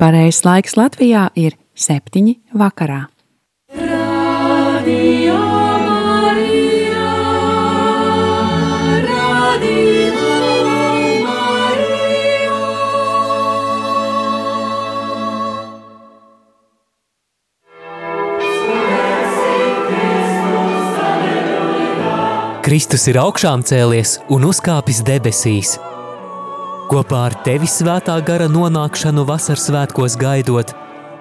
Pareizais laiks Latvijā ir septiņi vakarā. Radio Marija, Radio Marija. Kristus ir augšām cēlies un uzkāpis debesīs Kopā ar tevi svētā gara nonākšanu vasaras svētkos gaidot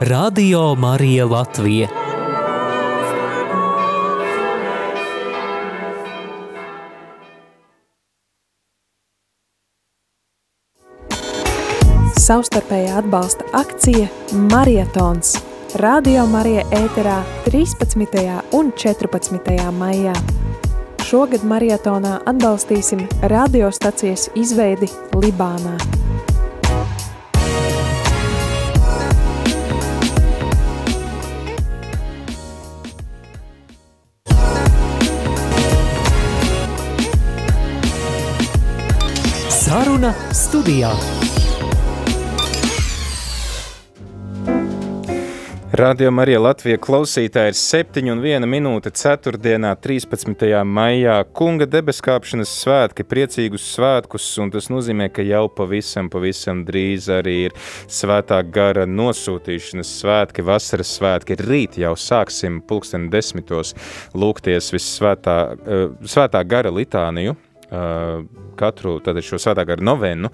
Radio Marija Latvija. Savstarpējā atbalsta akcija Marietons Radio Marija ēterā 13. un 14. maijā. Šogad maratonā atbalstīsim radiostacijas izveidi Libānā. Saruna studijā. Radio Marija Latvija klausītāji ir 7 un 1 minūte 4. 13. maijā. Kunga debeskāpšanas svētki, priecīgus svētkus, un tas nozīmē, ka jau pavisam, pavisam drīz arī ir svētā gara nosūtīšanas svētki, vasaras svētki. Rīt jau sāksim pulksteni desmitos lūgties vissvētā uh, svētā gara litāniju, katru šo svētā gara novenu,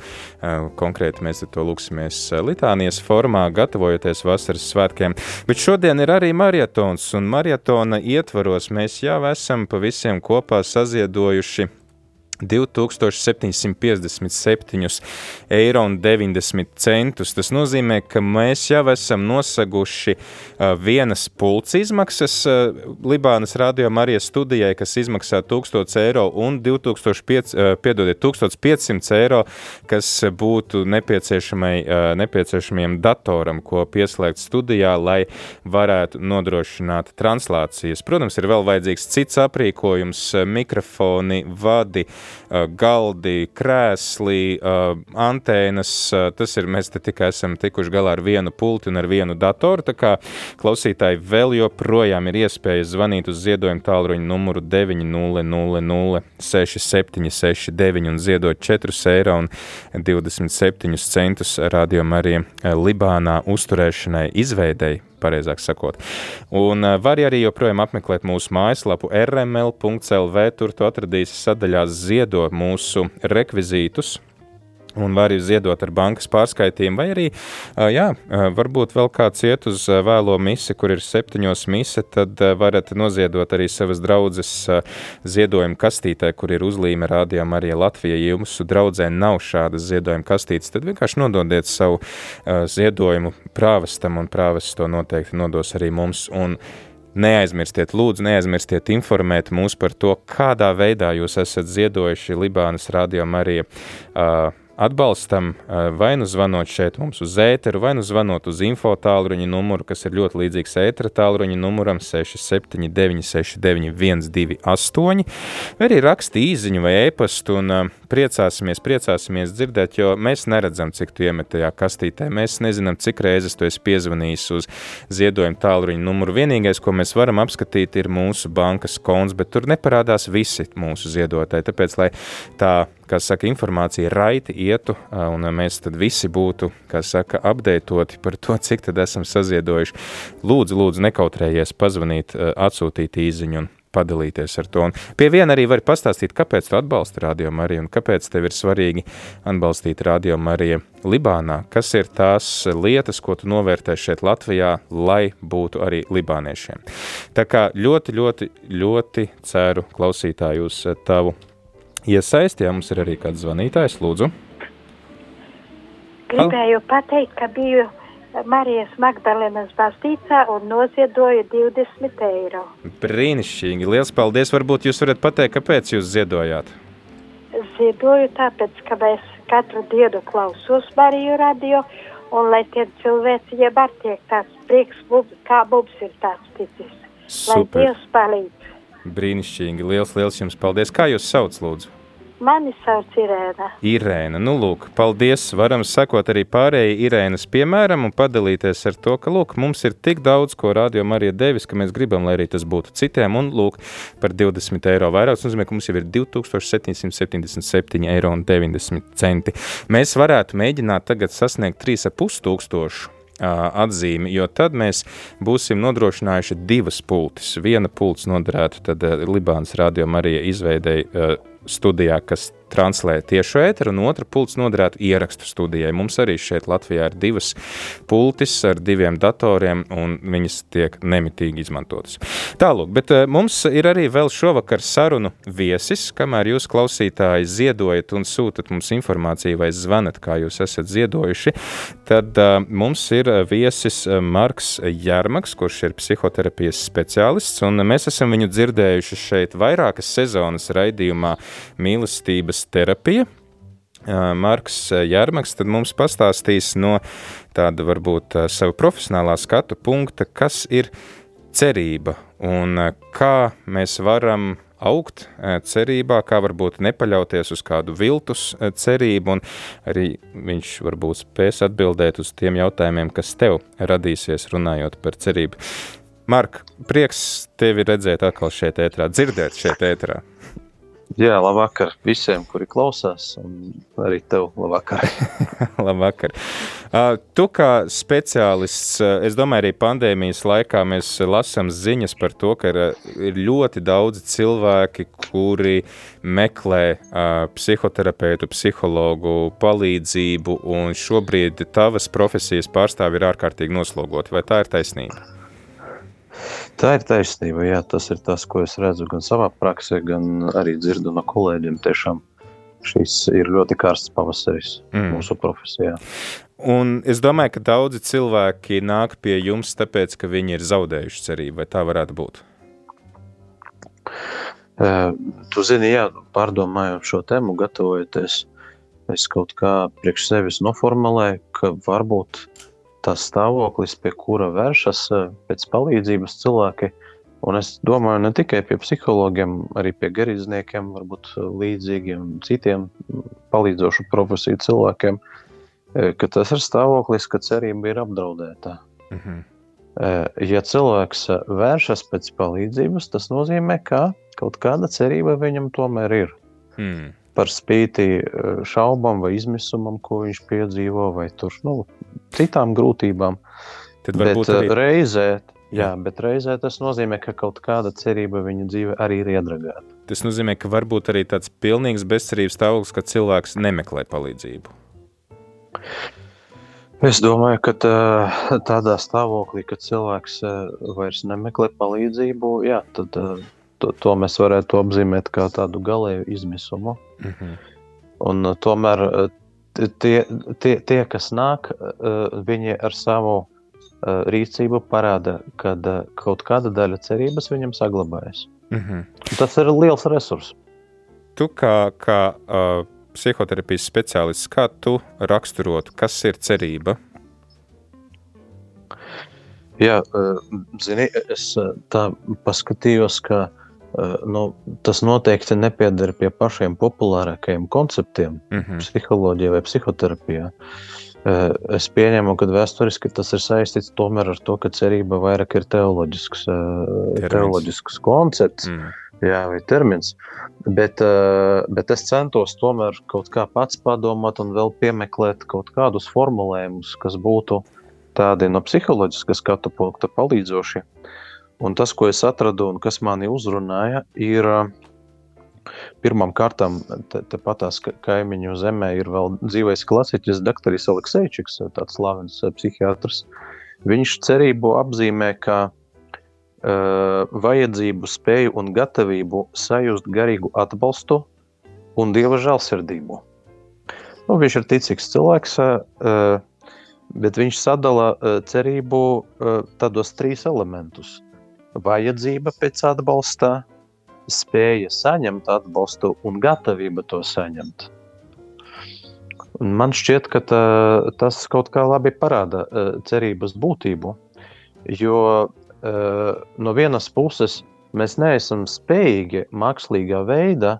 konkrēti mēs to lūksimies litānijas formā, gatavojoties vasaras svētkiem. Bet šodien ir arī marietons, un marietona ietvaros mēs jau esam pa visiem kopā saziedojuši 2757 eiro un 90 centus. Tas nozīmē, ka mēs jau esam nosaguši uh, vienas pults izmaksas uh, Libānas radio Marijas studijai, kas izmaksā 1000 eiro un 2005, uh, piedodiet, 1500 eiro, kas būtu uh, nepieciešamiem datoram, ko pieslēgt studijā, lai varētu nodrošināt translācijas. Protams, ir vēl vajadzīgs cits aprīkojums, mikrofoni, vadi, galdi, krēsli, antēnas. Tas ir, mēs tikai esam tikuši galā ar vienu pulti un ar vienu datoru, tā kā klausītāji vēl joprojām ir iespēja zvanīt uz ziedojumu tālruņu numuru 900-6769 un ziedot 4 eiro un 27 centus rādījumam arī Libānā uzturēšanai izveidēji pareizāk sakot. Un eh, var arī joprojām apmeklēt mūsu mājaslapu rml.lv, tur tu atradīsi sadaļās ziedo mūsu rekvizītus, un var arī ziedot ar bankas pārskaitījumu, vai arī, jā, varbūt vēl kāds iet uz vēlo misi, kur ir septiņos mise, tad varat noziedot arī savas draudzes ziedojumu kastītē, kur ir uzlīme rādījām arī Latvija. Ja jums draudzē nav šādas ziedojuma kastītes, tad vienkārši nododiet savu ziedojumu prāvestam, un prāvests to noteikti nodos arī mums. Un Neaizmirstiet, lūdzu, neaizmirstiet informēt mūs par to, kādā veidā jūs esat ziedojuši Libānas radio Marija uh, atbalstam, vai nu zvanot šeit mums uz ēteru, vai nu zvanot uz info tālruņa numuru, kas ir ļoti līdzīgs ētera tālruņa numuram 679 69 128, vai arī raksti īziņu vai ēpastu un priecāsimies, priecāsimies dzirdēt, jo mēs neredzam, cik tu iemet tajā kastītē. Mēs nezinām, cik reizes tu esi piezvanījis uz ziedojumu tālruņa numuru. Vienīgais, ko mēs varam apskatīt, ir mūsu bankas konts, bet tur neparādās visi mūsu ziedotāji. Tāpēc, lai tā, kā saka, informācija raiti ietu un mēs tad visi būtu, kā saka, apdeitoti par to, cik tad esam saziedojuši, lūdzu, lūdzu, nekautrējies pazvanīt, atsūtīt īziņu un padalīties ar to. Un pie viena arī var pastāstīt, kāpēc tu atbalsti Radio Mariju un kāpēc tev ir svarīgi atbalstīt Radio Mariju Libānā. Kas ir tās lietas, ko tu novērtē šeit Latvijā, lai būtu arī libāniešiem. Tā kā ļoti, ļoti, ļoti ceru klausītāju uz tavu iesaisti, ja mums ir arī kāds zvanītājs, lūdzu. Gribēju pateikt, ka biju Marijas Magdalenas baznīcā un noziedoju 20 eiro. Brīnišķīgi, liels paldies! Varbūt jūs varat pateikt, kāpēc jūs ziedojāt? Ziedoju tāpēc, ka es katru dienu klausos Mariju radio, un lai tie cilvēki, ja var tiek tāds prieks, kā mums ir tāds ticis. Super. Lai Dievs palīdz. Brīnišķīgi, liels, liels jums paldies! Kā jūs sauc, lūdzu? Mani sauc Irēna. Irēna, nu lūk, paldies. Varam sekot arī pārējai Irēnas piemēram un padalīties ar to, ka, lūk, mums ir tik daudz, ko rādījām arī devis, ka mēs gribam, lai arī tas būtu citiem. Un, lūk, par 20 eiro vairāk. Tas nozīmē, ka mums jau ir 2777 eiro un 90 centi. Mēs varētu mēģināt tagad sasniegt 3,5 tūkstošu atzīmi, jo tad mēs būsim nodrošinājuši divas pultis. Viena pults noderētu tad Libānas radio Marija izveidēja studijā, kas translē tiešo ēteru, un otra pults noderētu ierakstu studijai. Mums arī šeit Latvijā ir divas pultis ar diviem datoriem, un viņas tiek nemitīgi izmantotas. Tālūk, bet eh, mums ir arī vēl šovakar sarunu viesis, kamēr jūs klausītāji ziedojat un sūtat mums informāciju vai zvanat, kā jūs esat ziedojuši, tad uh, mums ir viesis Marks Jārmaks, kurš ir psihoterapijas speciālists, un mēs esam viņu dzirdējuši šeit vairākas sezonas raidījumā mīlestības terapija. Marks Jārmaks mums pastāstīs no tāda varbūt savu profesionālā skatu punkta, kas ir cerība un kā mēs varam augt cerībā, kā varbūt nepaļauties uz kādu viltus cerību, un arī viņš varbūt spēs atbildēt uz tiem jautājumiem, kas tev radīsies runājot par cerību. Mark, prieks tevi redzēt atkal šeit ētrā, dzirdēt šeit ētrā. Jā, labvakar visiem, kuri klausās, un arī tev labvakar. labvakar. Uh, tu kā speciālists, es domāju, arī pandēmijas laikā mēs lasām ziņas par to, ka ir, ir ļoti daudzi cilvēki, kuri meklē uh, psihoterapeitu, psihologu palīdzību, un šobrīd tavas profesijas pārstāvi ir ārkārtīgi noslogoti. Vai tā ir taisnība? Tā ir taisnība. Jā, tas ir tas, ko es redzu gan savā praksē, gan arī dzirdu no kolēģiem. Tiešām šis ir ļoti karsts pavasaris mm. mūsu profesijā. Un es domāju, ka daudzi cilvēki nāk pie jums, tāpēc, ka viņi ir zaudējuši cerību, vai tā varētu būt? Uh, tu zini, jā, pārdomājot šo tēmu, gatavojoties, es kaut kā priekš sevis noformulēju, ka varbūt tas stāvoklis, pie kura vēršas eh, pēc palīdzības cilvēki. Un es domāju, ne tikai pie psihologiem, arī pie garīdzniekiem, varbūt eh, līdzīgiem citiem palīdzošu profesiju cilvēkiem, eh, ka tas ir stāvoklis, ka cerība ir apdraudēta. Mm -hmm. Ja cilvēks vēršas pēc palīdzības, tas nozīmē, ka kaut kāda cerība viņam tomēr ir. Mm par spīti eh, šaubām vai izmisumam, ko viņš piedzīvo, vai tur, nu, citām grūtībām. Tad bet eh, arī... reizē, jā, bet reizē tas nozīmē, ka kaut kāda cerība viņa dzīve arī ir iedragāta. Tas nozīmē, ka varbūt arī tāds pilnīgs bezcerības stāvoklis, ka cilvēks nemeklē palīdzību. Es domāju, ka tā, tādā stāvoklī, kad cilvēks eh, vairs nemeklē palīdzību, jā, tad to, to mēs varētu apzīmēt kā tādu galēju izmisumu. Mm -hmm. Un, uh, tomēr uh, tie, tie, tie, kas nāk, uh, viņi ar savu rīcību parāda, ka kaut kāda daļa cerības viņam saglabājas. Mm -hmm. Tas ir liels resurs. Tu kā, kā uh, psihoterapijas speciālists, kā tu raksturotu, kas ir cerība? Jā, zini, es tā paskatījos, ka uh, nu, tas noteikti nepieder pie pašiem populārākajiem konceptiem mm -hmm. psiholoģijā vai psihoterapijā. Eh, es pieņemu, ka vēsturiski tas ir saistīts tomēr ar to, ka cerība vairāk ir teoloģisks, eh, termins. teoloģisks koncepts. Mm. Jā, vai termins. Bet, bet es centos tomēr kaut kā pats padomāt un vēl piemeklēt kaut kādus formulējumus, kas būtu tādi no psiholoģiska skatu punkta palīdzoši. Uh, Un tas, ko es atradu un kas mani uzrunāja, ir pirmām kārtām tepatās te kaimiņu zemē ir vēl dzīvais klasiķis Daktaris Alekseičiks, tāds slavens psihiatrs. Viņš cerību apzīmē, ka uh, vajadzību, spēju un gatavību sajust garīgu atbalstu un dieva žēlsirdību. Nu, viņš ir ticīgs cilvēks, uh, bet viņš sadala cerību tādos trīs elementus vajadzība pēc atbalsta, spēja saņemt atbalstu un gatavība to saņemt. Un man šķiet, ka tā, tas kaut kā labi parāda uh, cerības būtību, jo uh, no vienas puses mēs neesam spējīgi mākslīgā veidā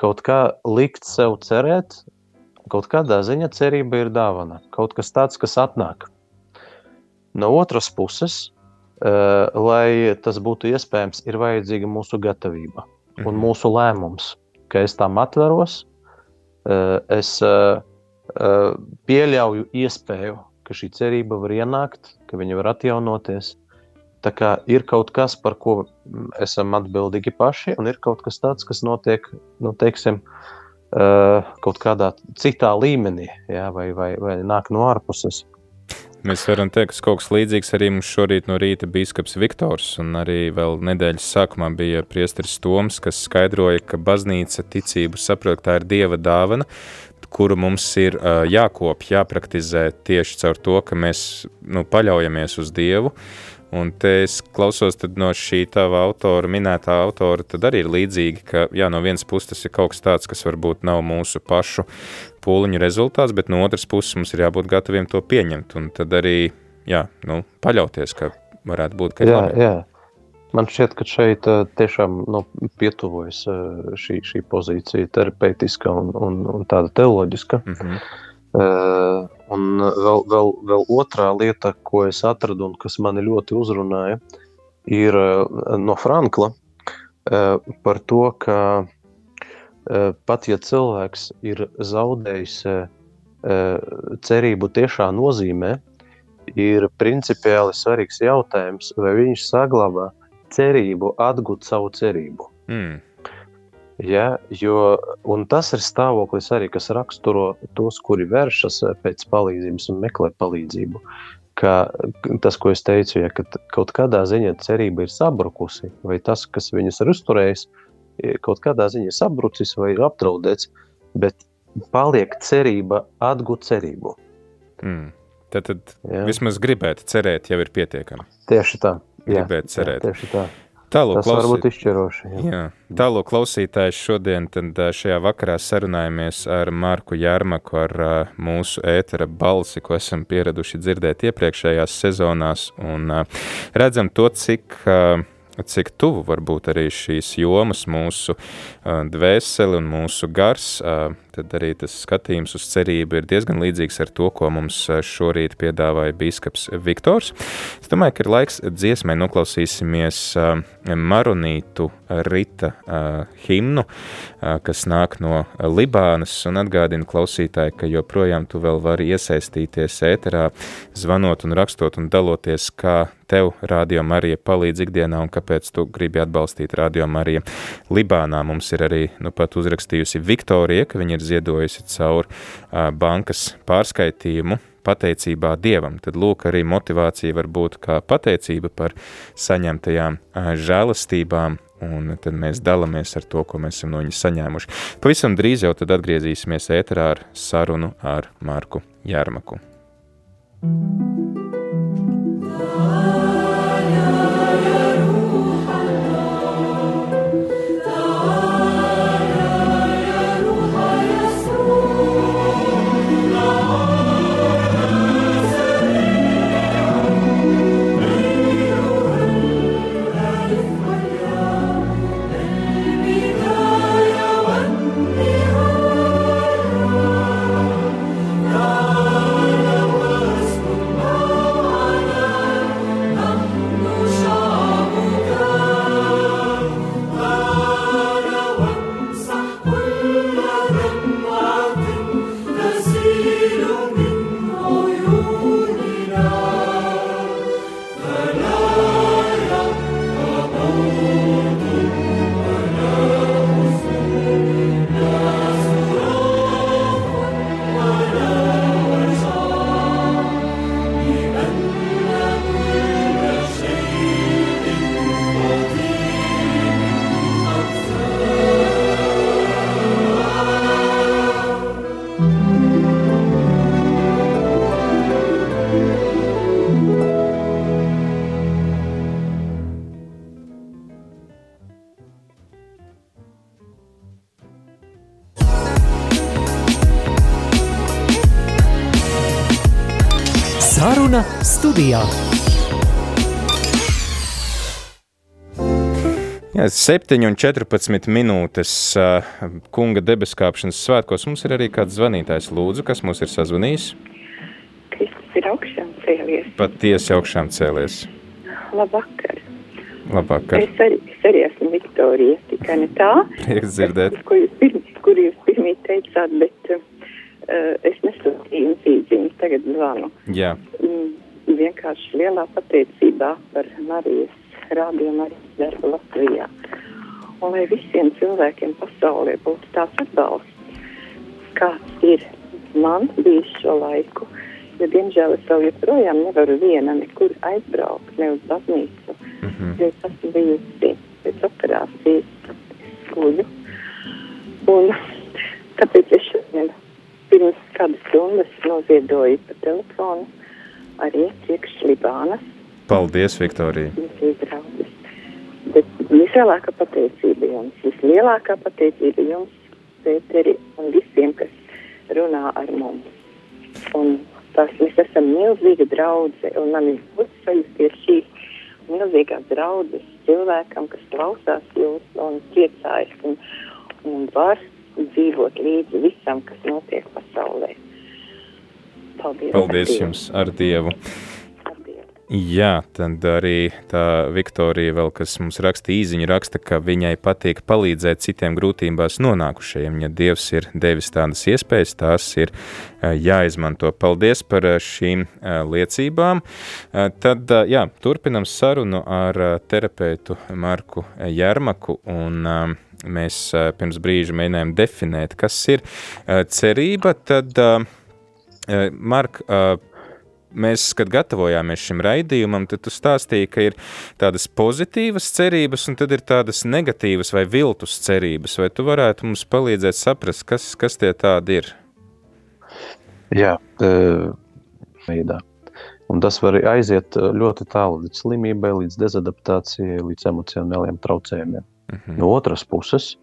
kaut kā likt sev cerēt, kaut kādā ziņā cerība ir dāvana, kaut kas tāds, kas atnāk. No otras puses, lai tas būtu iespējams, ir vajadzīga mūsu gatavība un mhm. mūsu lēmums, ka es tam atveros, uh, es uh, pieļauju iespēju, ka šī cerība var ienākt, ka viņa var atjaunoties. Tā kā ir kaut kas, par ko esam atbildīgi paši, un ir kaut kas tāds, kas notiek, nu, teiksim, kaut kādā citā līmenī, jā, vai, vai, vai nāk no ārpuses. Mēs varam teikt, ka kaut kas līdzīgs arī mums šorīt no rīta biskups Viktors, un arī vēl nedēļas sākumā bija priesteris Toms, kas skaidroja, ka baznīca ticību saprot, ka tā ir Dieva dāvana, kuru mums ir uh, jākopj, jāpraktizē tieši caur to, ka mēs nu, paļaujamies uz Dievu, uh, Un te es klausos no šī tava autora, minētā autora, tad arī ir līdzīgi, ka jā, no vienas puses tas ir kaut kas tāds, kas varbūt nav mūsu pašu pūliņu rezultāts, bet no otras puses mums ir jābūt gataviem to pieņemt un tad arī, jā, nu, paļauties, ka varētu būt, ka jā, labi. jā. Man šķiet, ka šeit tiešām nu, pietuvojas šī, šī pozīcija terapeitiska un, un, un tāda teoloģiska. Mm -hmm. Uh, vēl, vēl, vēl otrā lieta, ko es atradu un kas mani ļoti uzrunāja, ir uh, no Frankla uh, par to, ka pat ja cilvēks ir zaudējis cerību tiešā nozīmē, ir principiāli svarīgs jautājums, vai viņš saglabā cerību atgūt savu cerību. Mm. Ja, jo, tas ir stāvoklis arī, kas raksturo tos, kuri vēršas eh, pēc palīdzības un meklē palīdzību. Ka, tas, ko es teicu, ja kaut kādā ziņā cerība ir sabrukusi, vai tas, kas viņus ir uzturējis, kaut kādā ziņā ir sabrucis vai ir apdraudēts, bet paliek cerība atgūt cerību. Mm. Tad, tad ja. vismaz gribēt cerēt, jau ir pietiekami. Tieši tā. Gribēt jā, cerēt. Jā, tieši tā. Tālūk, Tas klausīt... var būt izšķiroši. Jā. Jā. Tālūk, klausītājs šodien tad šajā vakarā sarunājamies ar Marku Jārmaku, ar mūsu ētera balsi, ko esam pieraduši dzirdēt iepriekšējās sezonās, un redzam to, cik cik tuvu var būt arī šīs jomas mūsu dvēseli un mūsu gars, tad arī tas skatījums uz cerību ir diezgan līdzīgs ar to, ko mums šorīt piedāvāja bīskaps Viktors. Es domāju, ka ir laiks dziesmai noklausīsimies uh, Maronītu Rita himnu, kas nāk no Libānas un atgādina klausītāji, ka joprojām tu vēl vari iesaistīties ēterā, zvanot un rakstot un daloties, kā tev Radio Marija palīdz ikdienā un kāpēc tu gribi atbalstīt Radio Marija. Libānā mums ir arī nu, pat uzrakstījusi Viktorija, ka viņa ir ziedojusi caur bankas pārskaitījumu pateicībā Dievam. Tad lūk, arī motivācija var būt kā pateicība par saņemtajām žēlastībām, un tad mēs dalāmies ar to, ko mēs esam no viņa saņēmuši. Pavisam drīz jau tad atgriezīsimies ēterā ar sarunu ar Marku Jārmaku. Thank you. 7,14 minūtes eh, kunga debeskāpšanas svētkos mums ir arī kāds zvanītājs, Lūdzu, kas mums ir sazvanījis. Kristus ir augšām cēlies. Patiesi augšām cēlies. Labvakar. Labvakar. Es arī, es arī esmu Viktorija, tikai ne tā. Prieks dzirdēt. Kur jūs, pirmi, kur jūs pirmī teicāt, bet uh, es nesūtīju jums īdziņas, tagad zvanu. Jā. Mm, vienkārši lielā pateicībā par Marijas rādījumu arī darbu Latvijā. Uh, Un lai visiem cilvēkiem pasaulē būtu tāds atbalsts, kāds ir man bijis šo laiku, jo, diemžēl, es vēl joprojām nevaru viena nekur aizbraukt, ne uz baznīcu, mm -hmm. es esmu bijusi pēc operācijas skuļu. Un tāpēc es šodien pirms kādas stundas noziedoju pa telefonu arī priekš Libānas Paldies, Viktorija. Bet vislielākā pateicība jums, vislielākā pateicība jums, Pēteri, un visiem, kas runā ar mums. Un tās mēs esam milzīga draudze, un man ir gods sajusties šīs milzīgās draudzes cilvēkam, kas klausās jūs un priecājas un, un var dzīvot līdzi visam, kas notiek pasaulē. Paldies. Paldies jums ar Dievu. Jā, tad arī tā Viktorija, vēl, kas mums raksta īziņu, raksta, ka viņai patīk palīdzēt citiem grūtībās nonākušajiem. Ja Dievs ir devis tādas iespējas, tās ir eh, jāizmanto. Paldies par eh, šīm eh, liecībām. Tad, jā, turpinam sarunu ar terapeitu Marku Jermaku un mēs pirms brīža mēģinājām definēt, kas ir cerība. Tad, Mark, mēs, kad gatavojāmies šim raidījumam, tad tu stāstīji, ka ir tādas pozitīvas cerības un tad ir tādas negatīvas vai viltus cerības. Vai tu varētu mums palīdzēt saprast, kas, kas tie tādi ir? Jā, veidā. Un tas var aiziet ļoti tālu līdz slimībai, līdz dezadaptācijai, līdz emocionāliem traucējumiem. Mhm. -huh. No otras puses,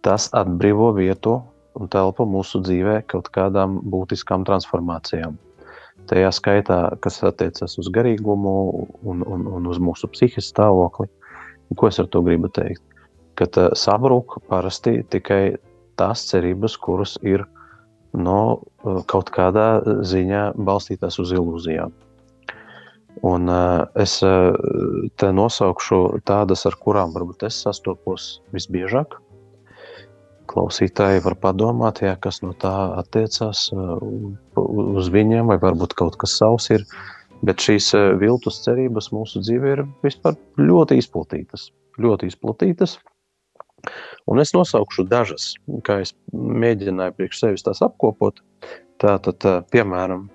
tas atbrīvo vietu un telpu mūsu dzīvē kaut kādām būtiskām transformācijām. Tajā skaitā, kas attiecas uz garīgumu un, un, un uz mūsu psihisku stāvokli. Ko es ar to gribu teikt? Kad uh, sabrūk parasti tikai tās cerības, kuras ir no, uh, kaut kādā ziņā balstītās uz ilūzijām. Un, uh, es uh, te nosaukšu tādas, ar kurām varbūt es sastopos visbiežāk klausītāji var padomāt, jā, kas no tā attiecās uz viņiem, vai varbūt kaut kas savs ir. Bet šīs viltus cerības mūsu dzīvē ir vispār ļoti izplatītas. Ļoti izplatītas. Un es nosaukšu dažas, kā es mēģināju priekš sevis tās apkopot. Tātad, uh, piemēram,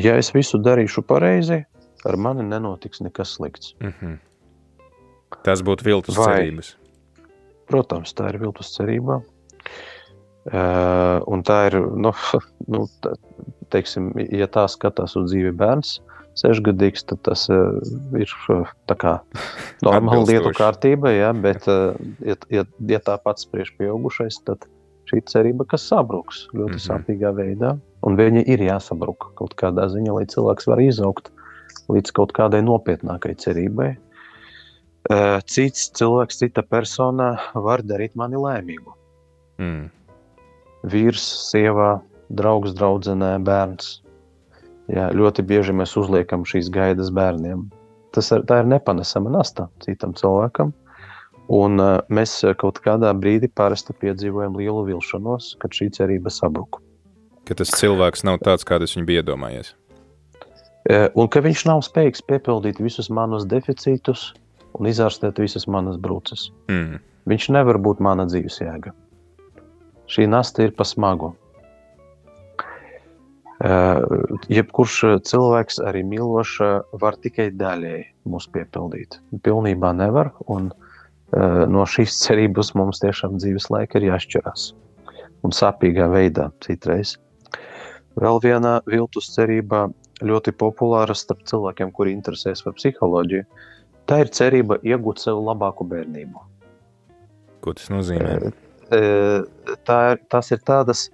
ja es visu darīšu pareizi, ar mani nenotiks nekas slikts. Mm -hmm. Tas būtu viltus vai, cerības. Protams, tā ir viltus cerība. Uh, un tā ir, nu, nu tā, teiksim, ja tā skatās uz dzīvi bērns, sešgadīgs, tad tas uh, ir tā kā normāla lietu kārtība, ja, bet, uh, ja, ja, ja tā pats spriež pieaugušais, tad šī cerība, kas sabruks ļoti mm -hmm. sāpīgā veidā, un viņa ir jāsabruk kaut kādā ziņā, lai cilvēks var izaugt līdz kaut kādai nopietnākai cerībai, Eh, cits cilvēks, cita persona var darīt mani laimīgu. Mm. Vīrs, sieva, draugs, draudzenē, bērns. Jā, ļoti bieži mēs uzliekam šīs gaidas bērniem. Tas ir, ir nepanesama nasta citam cilvēkam. Un uh, mēs kaut kādā brīdī parasti piedzīvojam lielu vilšanos, kad šī cerība sabruka. Ka tas cilvēks nav tāds, kāds viņš bija iedomājies. Uh, un ka viņš nav spējīgs piepildīt visus manus deficītus, un izārstēt visas manas brūces. Mm. Viņš nevar būt mana dzīves jēga. Šī nasta ir pa smagu. Uh, jebkurš cilvēks, arī mīlošs, var tikai daļēji mūs piepildīt. Pilnībā nevar, un uh, no šīs cerības mums tiešām dzīves laika ir jāšķirās. Un sāpīgā veidā citreiz. Vēl viena viltus cerība ļoti populāra starp cilvēkiem, kuri interesēs par psiholoģiju, Tā ir cerība iegūt sev labāku bērnību. Ko tas nozīmē? Tā ir, tās ir tādas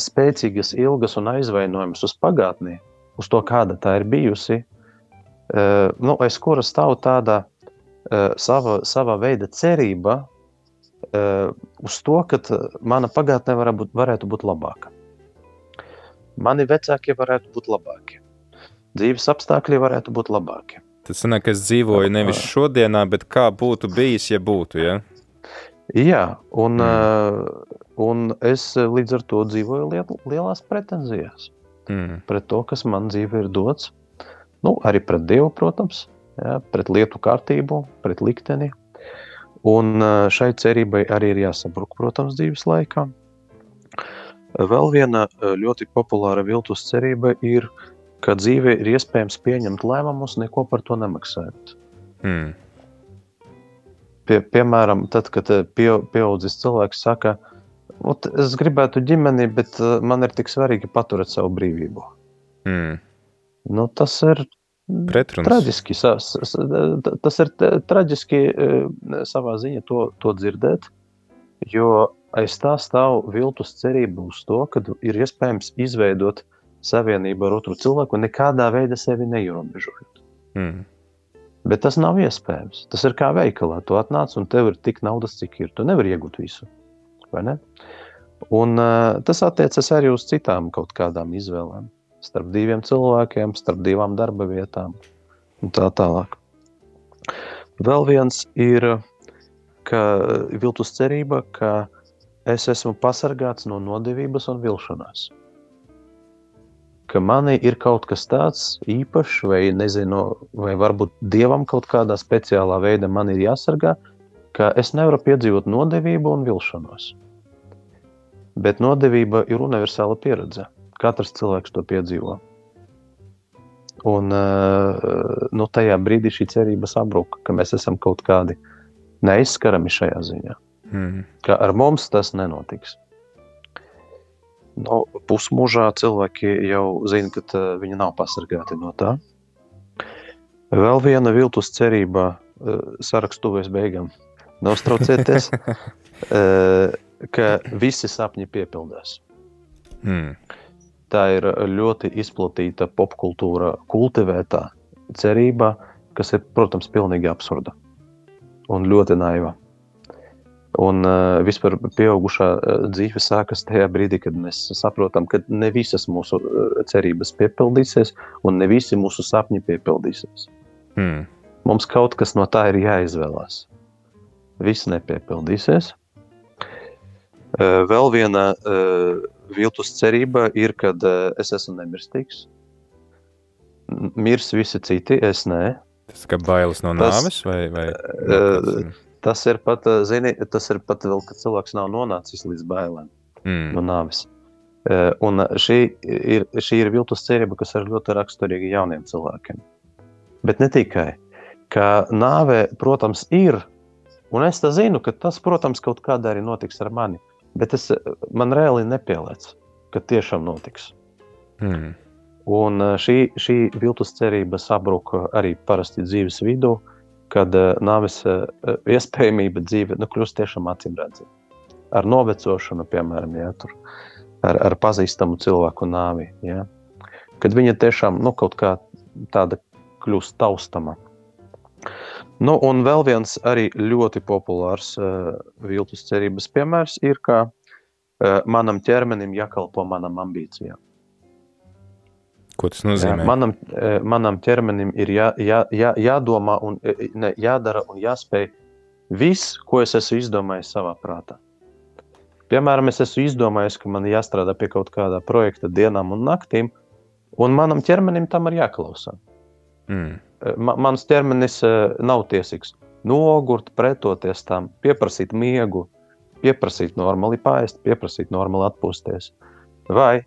spēcīgas, ilgas un aizvainojamas uz pagātni, uz to, kāda tā ir bijusi, nu, aiz kuras stāv tāda sava, sava veida cerība uz to, ka mana pagātne būt, varētu būt labāka. Mani vecākie varētu būt labāki. Dzīves apstākļi varētu būt labāki. Tas sanāk, es dzīvoju nevis šodienā, bet kā būtu bijis, ja būtu, ja? Jā, un, mm. un es līdz ar to dzīvoju liel, lielās pretenzijās. Mm. Pret to, kas man dzīvē ir dots. Nu, arī pret Dievu, protams, jā, pret lietu kārtību, pret likteni. Un šai cerībai arī ir jāsabruk, protams, dzīves laikā. Vēl viena ļoti populāra viltus cerība ir, ka dzīvē ir iespējams pieņemt lēmumus, neko par to nemaksājot. Mm. Pie, piemēram, tad, kad pie, pieaudzis cilvēks saka, es gribētu ģimeni, bet man ir tik svarīgi paturēt savu brīvību. Mm. Nu, tas ir Pretruns. traģiski. Tas ir traģiski savā ziņā to, to dzirdēt, jo aiz tā stāv viltus cerība uz to, ka ir iespējams izveidot savienību ar otru cilvēku, nekādā veidā sevi neierobežojot. Mm. Bet tas nav iespējams. Tas ir kā veikalā. Tu atnāc un tev ir tik naudas, cik ir. Tu nevari iegūt visu. Un, uh, tas attiecas arī uz citām kaut kādām izvēlēm. Starp diviem cilvēkiem, starp divām darba vietām un tā tālāk. Vēl viens ir ka viltus cerība, ka es esmu pasargāts no nodevības un vilšanās ka manī ir kaut kas tāds īpašs, vai, nezinu, vai varbūt dievam kaut kādā speciālā veidā man ir jāsargā, ka es nevaru piedzīvot nodevību un vilšanos. Bet nodevība ir universāla pieredze. Katrs cilvēks to piedzīvo. Un nu, tajā brīdī šī cerība sabruka, ka mēs esam kaut kādi neizskarami šajā ziņā. Mm. Ka ar mums tas nenotiks. Nu, pusmūžā cilvēki jau zina, ka uh, viņi nav pasargāti no tā. Vēl viena viltus cerība uh, sarakstu tuvēs beigām. Neuztraucieties, uh, ka visi sapņi piepildās. Hmm. Tā ir ļoti izplatīta popkultūra, kultivētā cerība, kas ir, protams, pilnīgi absurda un ļoti naiva. Un uh, vispār pieaugušā uh, dzīve sākas tajā brīdī, kad mēs saprotam, ka ne visas mūsu uh, cerības piepildīsies, un ne visi mūsu sapņi piepildīsies. Hmm. Mums kaut kas no tā ir jāizvēlās. Viss nepiepildīsies. Uh, vēl viena uh, viltus cerība ir, kad uh, es esmu nemirstīgs. Mirs visi citi, es nē. Tas kā bailes no nāves vai? vai... Uh, Tas ir pat, eh, zini, tas ir pat vēl, kad cilvēks nav nonācis līdz bailēm mm. no nāves. Eh, un šī ir, šī ir viltus cerība, kas ir ļoti raksturīga jauniem cilvēkiem. Bet ne tikai. Ka nāve, protams, ir, un es zinu, ka tas, protams, kaut kādā arī notiks ar mani. Bet es, man reāli nepielēc, ka tiešām notiks. Mm. Un eh, šī, šī viltus cerība sabruka arī parasti dzīves vidū. Uh, kad uh, nāves uh, iespējamība dzīve nu, kļūst tiešām acīm redzama. Ar novecošanu, piemēram, ja, tur, ar, ar pazīstamu cilvēku nāvi. Ja, kad viņa tiešām nu, kaut kā tāda kļūst taustama. Nu, un vēl viens arī ļoti populārs uh, viltus cerības piemērs ir, ka uh, manam ķermenim jākalpo manam ambīcijām. Ko tas nozīmē? Jā, manam, e, manam ķermenim ir jā, jā, jā, jādomā, un e, ne, jādara un jāspēj viss, ko es esmu izdomājis savā prātā. Piemēram, es esmu izdomājis, ka man jāstrādā pie kaut kāda projekta dienām un naktīm, un manam ķermenim tam ir jāklausās. Mm. E, Ma, mans ķermenis nav tiesīgs nogurt, pretoties tam, pieprasīt miegu, pieprasīt normāli pāriest, pieprasīt normāli atpūsties. Vai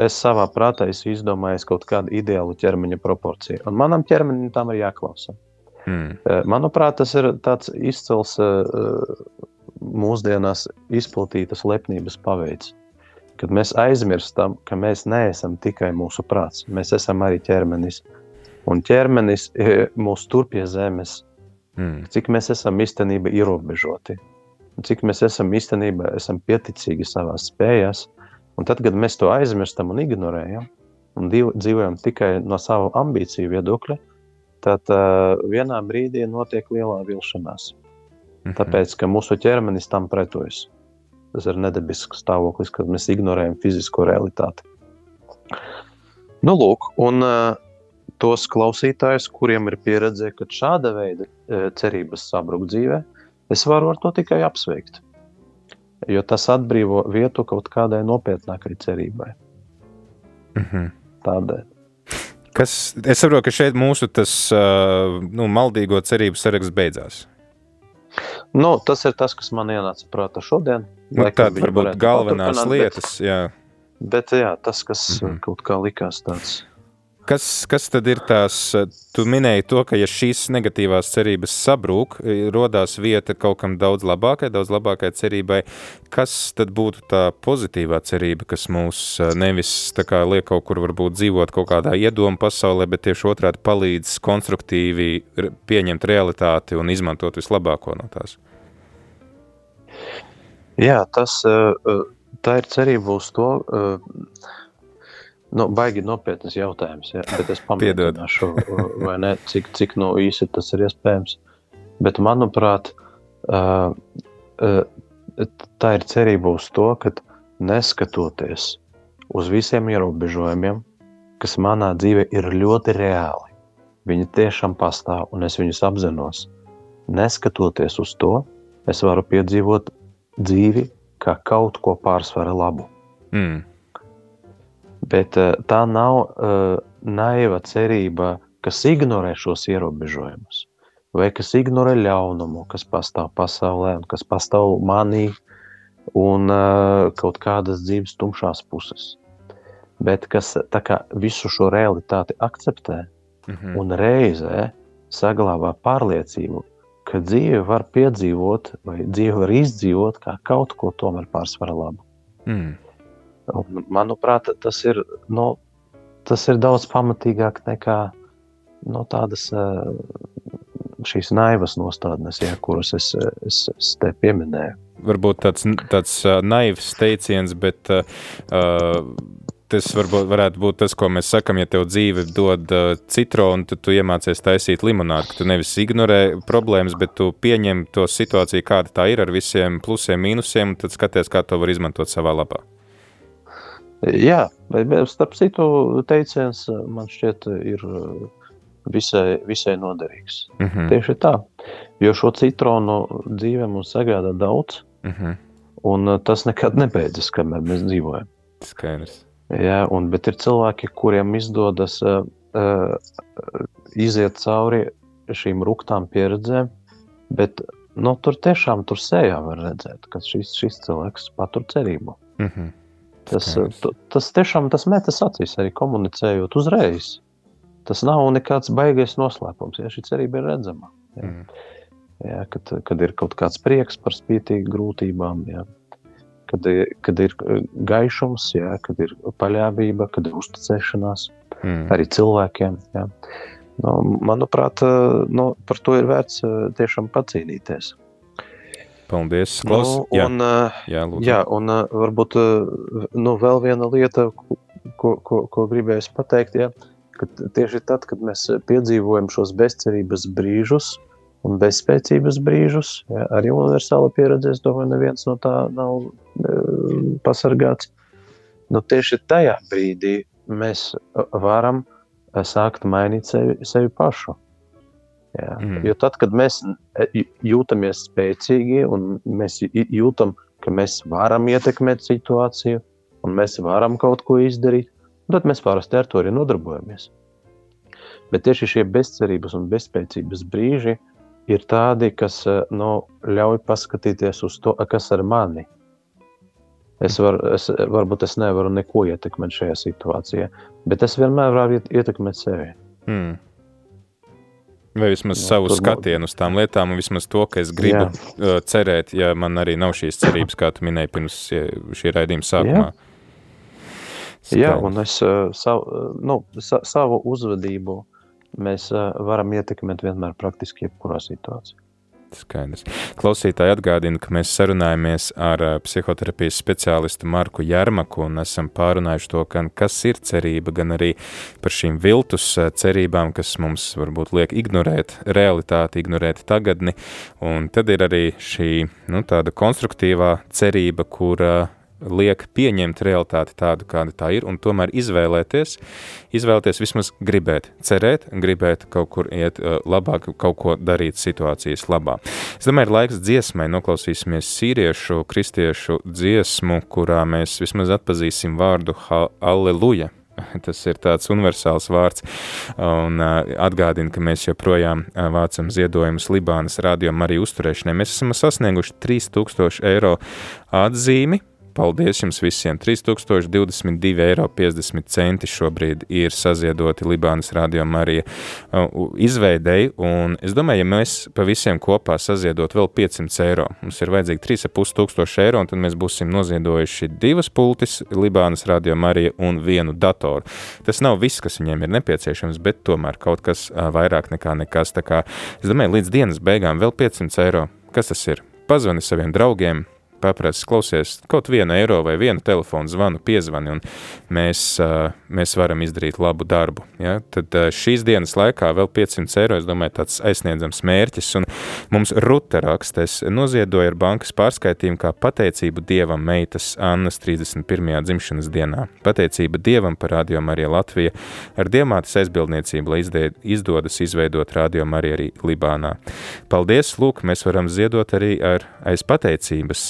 es savā prātā esmu izdomājis kaut kādu ideālu ķermeņa proporciju. Un manam ķermenim tam ir jāklausa. Eh, manuprāt, tas ir tāds izcils eh, mūsdienās izplatītas lepnības paveids. Kad mēs aizmirstam, ka mēs neesam tikai mūsu prāts, mēs esam arī ķermenis. Un ķermenis eh, mūs tur pie zemes, hmm. cik mēs esam īstenībā ierobežoti, cik mēs esam īstenībā esam pieticīgi savā spējās, uh, Un tad, kad mēs to aizmirstam un ignorējam, un dzīvojam tikai no savu ambīciju viedokļa, tad uh, vienā brīdī notiek lielā vilšanās. Mhm. Tāpēc, ka mūsu ķermenis tam pretojas. Tas ir nedabisks stāvoklis, kad mēs ignorējam fizisko realitāti. Nu, lūk, un uh, tos klausītājus, kuriem ir pieredze, ka šāda veida uh, cerības sabruk dzīvē, es varu ar to tikai apsveikt. Jo tas atbrīvo vietu kaut kādai nopietnākai cerībai. Mhm. Tādēļ. Kas, es saprotu, ka šeit mūsu tas, uh, nu, maldīgo cerību saraksts beidzās. Nu, tas ir tas, kas man ienāca prātā šodien. Nu, Tādas varbūt galvenās lietas. Bet, jā. bet jā, tas, kas mm -hmm. kaut kā likās tāds Kas, kas tad ir tās, tu minēji to, ka ja šīs negatīvās cerības sabrūk, rodās vieta kaut kam daudz labākai, daudz labākai cerībai, kas tad būtu tā pozitīvā cerība, kas mūs nevis tā kā liek kaut kur varbūt dzīvot kaut kādā iedomu pasaulē, bet tieši otrādi palīdz konstruktīvi pieņemt realitāti un izmantot vislabāko no tās? Jā, tas, tā ir cerība uz to, Nu, baigi nopietnas jautājums, ja, bet es pamēģināšu, vai ne, cik, cik no īsi tas ir iespējams. Bet, manuprāt, tā ir cerība uz to, ka neskatoties uz visiem ierobežojumiem, kas manā dzīvē ir ļoti reāli, viņi tiešām pastāv un es viņus apzinos. Neskatoties uz to, es varu piedzīvot dzīvi kā kaut ko pārsvara labu. Mm. Bet uh, tā nav uh, naiva cerība, kas ignorē šos ierobežojumus, vai kas ignorē ļaunumu, kas pastāv pasaulē kas pastāv manī, un uh, kaut kādas dzīves tumšās puses. Bet kas kā, visu šo realitāti akceptē mm -hmm. un reizē saglabā pārliecību, ka dzīve var piedzīvot, vai dzīve var izdzīvot kā kaut ko tomēr pārsvarā labu. Mm. Un, manuprāt, tas ir, nu, tas ir daudz pamatīgāk nekā nu, tādas šīs naivas nostādnes, ja, kuras es, es, es te pieminēju. Varbūt tāds, tāds naivs teiciens, bet uh, tas varbūt varētu būt tas, ko mēs sakam, ja tev dzīve dod uh, citronu, tad tu iemācies taisīt limonādu, ka tu nevis ignorē problēmas, bet tu pieņem to situāciju, kāda tā ir ar visiem plusiem, mīnusiem, un tad skaties, kā to var izmantot savā labā. Jā, starp citu teiciens man šķiet ir visai, visai noderīgs. Mm -hmm. Tieši tā, jo šo citronu dzīvē mums sagādā daudz, mm -hmm. un tas nekad nebeidzas, kamēr mēs dzīvojam. Skaidrs. Jā, un, bet ir cilvēki, kuriem izdodas uh, uh, iziet cauri šīm ruktām pieredzēm, bet nu, tur tiešām tur sejā var redzēt, ka šis, šis cilvēks patur cerību. Mm -hmm. Tas, tas tiešām tas metas acīs arī komunicējot uzreiz. Tas nav nekāds baigais noslēpums, ja šī cerība ir redzama. Ja. Mm. Ja, kad, kad ir kaut kāds prieks par spītīgu grūtībām, ja. kad, kad ir gaišums, ja, kad ir paļāvība, kad ir uzticēšanās mm. arī cilvēkiem. Ja. Nu, manuprāt, nu, par to ir vērts tiešām pacīnīties. Paldies, Klaus. Nu, un, jā, lūdzu. jā, un varbūt nu, vēl viena lieta, ko, ko, ko gribēju pateikt, ja, ka tieši tad, kad mēs piedzīvojam šos bezcerības brīžus un bezspēcības brīžus, ja, arī universāla pieredze, es domāju, neviens no tā nav e, pasargāts. Nu, tieši tajā brīdī mēs varam sākt mainīt sevi, sevi pašu. Jā. Mm. Jo tad, kad mēs e, jūtamies spēcīgi un mēs jūtam, ka mēs varam ietekmēt situāciju un mēs varam kaut ko izdarīt, tad mēs parasti ar to arī nodarbojamies. Bet tieši šie bezcerības un bezspēcības brīži ir tādi, kas e, nu, ļauj paskatīties uz to, kas ar mani. Es, var, es varbūt es nevaru neko ietekmēt šajā situācijā, bet es vienmēr varu ietekmēt sevi. Mm. Vai vismaz jā, savu skatienu uz tām lietām, un vismaz to, ka es gribu jā. Uh, cerēt, ja man arī nav šīs cerības, kā tu minēji pirms šī raidījuma sākumā. Jā, jā un es uh, savu, uh, nu, sa, savu uzvedību mēs varam ietekmēt vienmēr praktiski jebkurā situācijā. Skaidrs. Klausītāji atgādina, ka mēs sarunājamies ar psihoterapijas speciālistu Marku Jārmaku un esam pārunājuši to, gan kas ir cerība, gan arī par šīm viltus cerībām, kas mums varbūt liek ignorēt realitāti, ignorēt tagadni. Un tad ir arī šī nu, tāda konstruktīvā cerība, kura liek pieņemt realitāti tādu, kāda tā ir, un tomēr izvēlēties, izvēlēties vismaz gribēt, cerēt, gribēt kaut kur iet uh, labāk, kaut ko darīt situācijas labā. Es domāju, ir laiks dziesmai, noklausīsimies sīriešu, kristiešu dziesmu, kurā mēs vismaz atpazīsim vārdu Alleluja. Tas ir tāds universāls vārds un uh, atgādina, ka mēs joprojām uh, vācam ziedojumus Libānas radio arī uzturēšanai. Mēs esam sasnieguši 3000 eiro atzīmi Paldies jums visiem! 3022,50 eiro šobrīd ir saziedoti Libānas radio Marija uh, izveidēji, un es domāju, ja mēs pa visiem kopā saziedot vēl 500 eiro, mums ir vajadzīgi 3,5 tūkstoši eiro, un tad mēs būsim noziedojuši divas pultis Libānas radio Marija un vienu datoru. Tas nav viss, kas viņiem ir nepieciešams, bet tomēr kaut kas uh, vairāk nekā nekas. Tā kā, es domāju, līdz dienas beigām vēl 500 eiro. Kas tas ir? Pazvani saviem draugiem, paprasts, klausies, kaut vienu eiro vai vienu telefonu zvanu, piezvani, un mēs, mēs varam izdarīt labu darbu. Ja? Tad šīs dienas laikā vēl 500 eiro, es domāju, tāds aizsniedzams mērķis, un mums Ruta rakstes noziedoja ar bankas pārskaitījumu kā pateicību Dievam meitas Annas 31. dzimšanas dienā. Pateicība Dievam par Radio Mariju Latviju ar diamātas aizbildniecību, lai izdodas izveidot Radio Mariju arī Libānā. Paldies, lūk, mēs varam ziedot arī ar aiz pateicības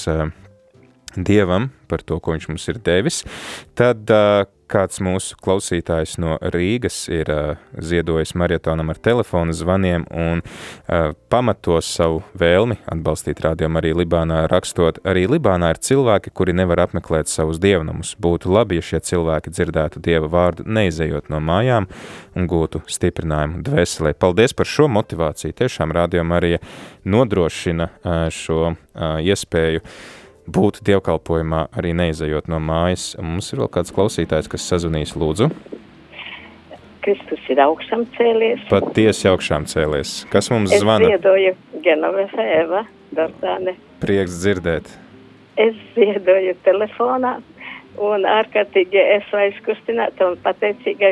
Dievam par to, ko viņš mums ir devis, tad uh, kāds mūsu klausītājs no Rīgas ir uh, ziedojis marietonam ar telefonu zvaniem un uh, pamatos savu vēlmi atbalstīt rādījumu arī Libānā, rakstot, arī Libānā ir cilvēki, kuri nevar apmeklēt savus dievnamus. Būtu labi, ja šie cilvēki dzirdētu Dieva vārdu, neizejot no mājām un gūtu stiprinājumu dvēselē. Paldies par šo motivāciju. Tiešām rādījumu arī nodrošina uh, šo uh, iespēju būt dievkalpojumā, arī neizejot no mājas. Mums ir vēl kāds klausītājs, kas sazvanīs lūdzu. Kristus ir augšām cēlies. Patiesi augšām cēlies. Kas mums es zvana? Es ziedoju Genovesa Eva Dardāne. Prieks dzirdēt. Es ziedoju telefonā un ārkārtīgi esmu aizkustināta un pateicīga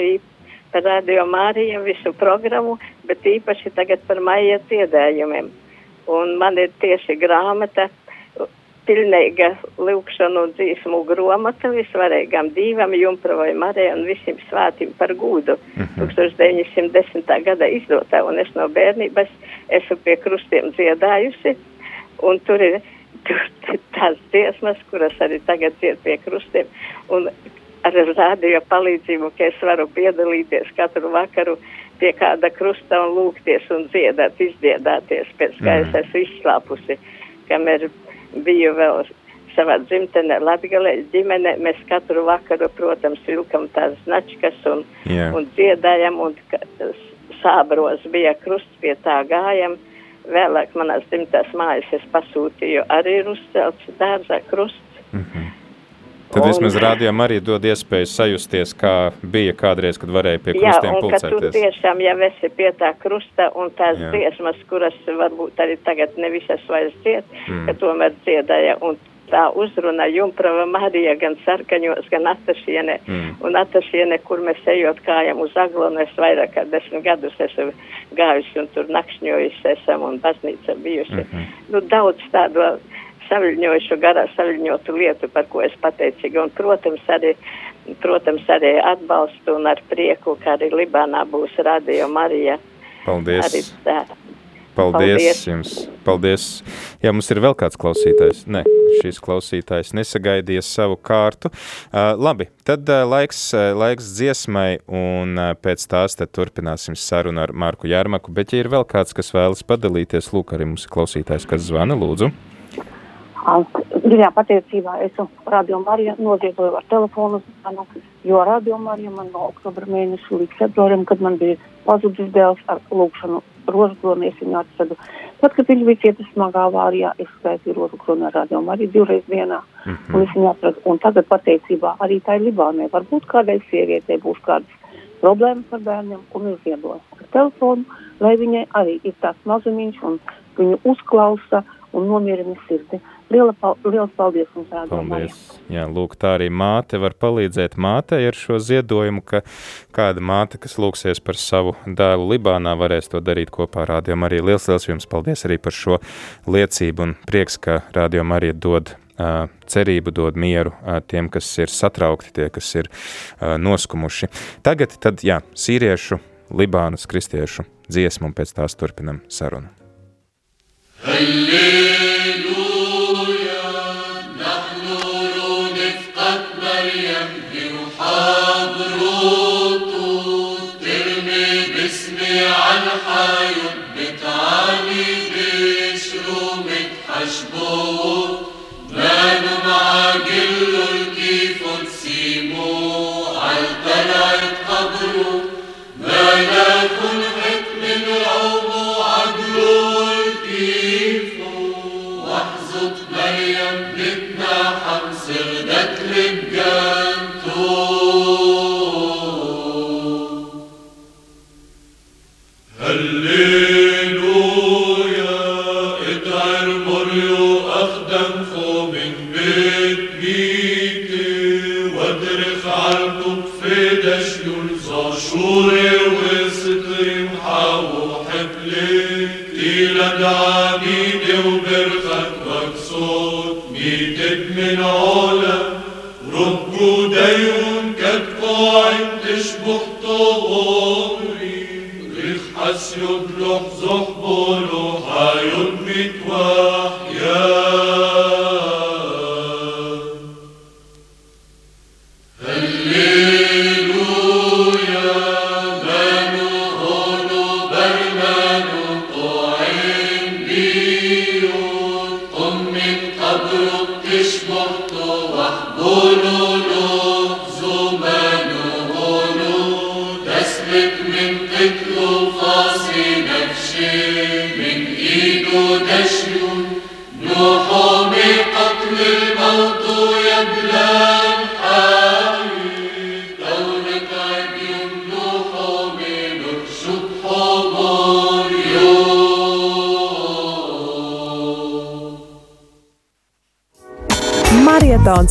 par Radio Māriju visu programmu, bet īpaši tagad par maija dziedājumiem. Un man ir tieši grāmata pilnīga lūkšanu un dzīsmu gromata visvarīgām dīvam, Jumpravai Marijai un visiem svētīm par gūdu. Mm -hmm. 1910. gada izdotā, un es no bērnības esmu pie krustiem dziedājusi, un tur ir tur, tās dziesmas, kuras arī tagad dzied pie krustiem, un ar rādio palīdzību, ka es varu piedalīties katru vakaru pie kāda krusta un lūgties un dziedāt, izdziedāties, pēc kā mm. es esmu izslāpusi, kamēr biju vēl savā dzimtenē, Latgalē ģimene, mēs katru vakaru, protams, vilkam tās značkas un, yeah. un dziedājam, un sābros bija krusts pie tā gājam. Vēlāk manās dzimtās mājas es pasūtīju arī ir uzcelts dārzā krusts. Mm -hmm. Tad vismaz rādījām arī dod iespēju sajusties, kā bija kādreiz, kad varēja pie krustiem Jā, un pulcēties. ka tu tiešām jau esi pie tā krusta un tās Jā. dziesmas, kuras varbūt arī tagad ne visas vairs dzied, mm. ka tomēr dziedāja un tā uzruna Jumprava Marija gan sarkaņos, gan atašiene. Mm. Un atašiene, kur mēs ejot kājam uz aglonu, es vairāk kā desmit gadus esmu gājusi un tur nakšņojusi esam un baznīca bijusi. Mm -hmm. Nu, daudz tādu saviļņojušu, garā saviļņotu lietu, par ko es pateicīgi. Un, protams, arī, protams, arī atbalstu un ar prieku, ka arī Libānā būs Radio Marija. Paldies! Arī tā. Paldies, Paldies jums! Paldies! Jā, mums ir vēl kāds klausītājs. Nē, šis klausītājs nesagaidīja savu kārtu. Uh, labi, tad uh, laiks, uh, laiks dziesmai, un uh, pēc tās tad turpināsim sarunu ar Marku Jārmaku. Bet, ja ir vēl kāds, kas vēlas padalīties, lūk, arī mums klausītājs, kas zvana, lūdzu. Dziļā pateicībā esmu Radio Marija noziedoju ar telefonu zvanu, jo Radio Marija man no oktobra mēneša līdz februārim, kad man bija pazudis dēls ar lūkšanu rožkroni, es viņu atradu. Tad, kad viņš bija cietis smagā avārijā, es skaitīju rožkroni ar Radio Mariju divreiz dienā, mm -hmm. un es viņu atradu. Un tagad pateicībā arī tai Libānai, varbūt kādai sievietei būs kādas problēmas ar bērniem, un es ziedoju ar telefonu, lai viņai arī ir tāds mazumiņš un viņu uzklausa un nomierina sirdi. Liela, liels paldies jums, Paldies. Jā, lūk, tā arī māte var palīdzēt mātei ar šo ziedojumu, ka kāda māte, kas lūksies par savu dēlu Libānā, varēs to darīt kopā ar Rādījum arī. Liels, liels jums paldies arī par šo liecību un prieks, ka Rādījum arī dod cerību, dod mieru tiem, kas ir satraukti, tie, kas ir noskumuši. Tagad tad, jā, sīriešu, Libānas kristiešu dziesmu un pēc tās turpinam sarunu. Halleluja! Marietons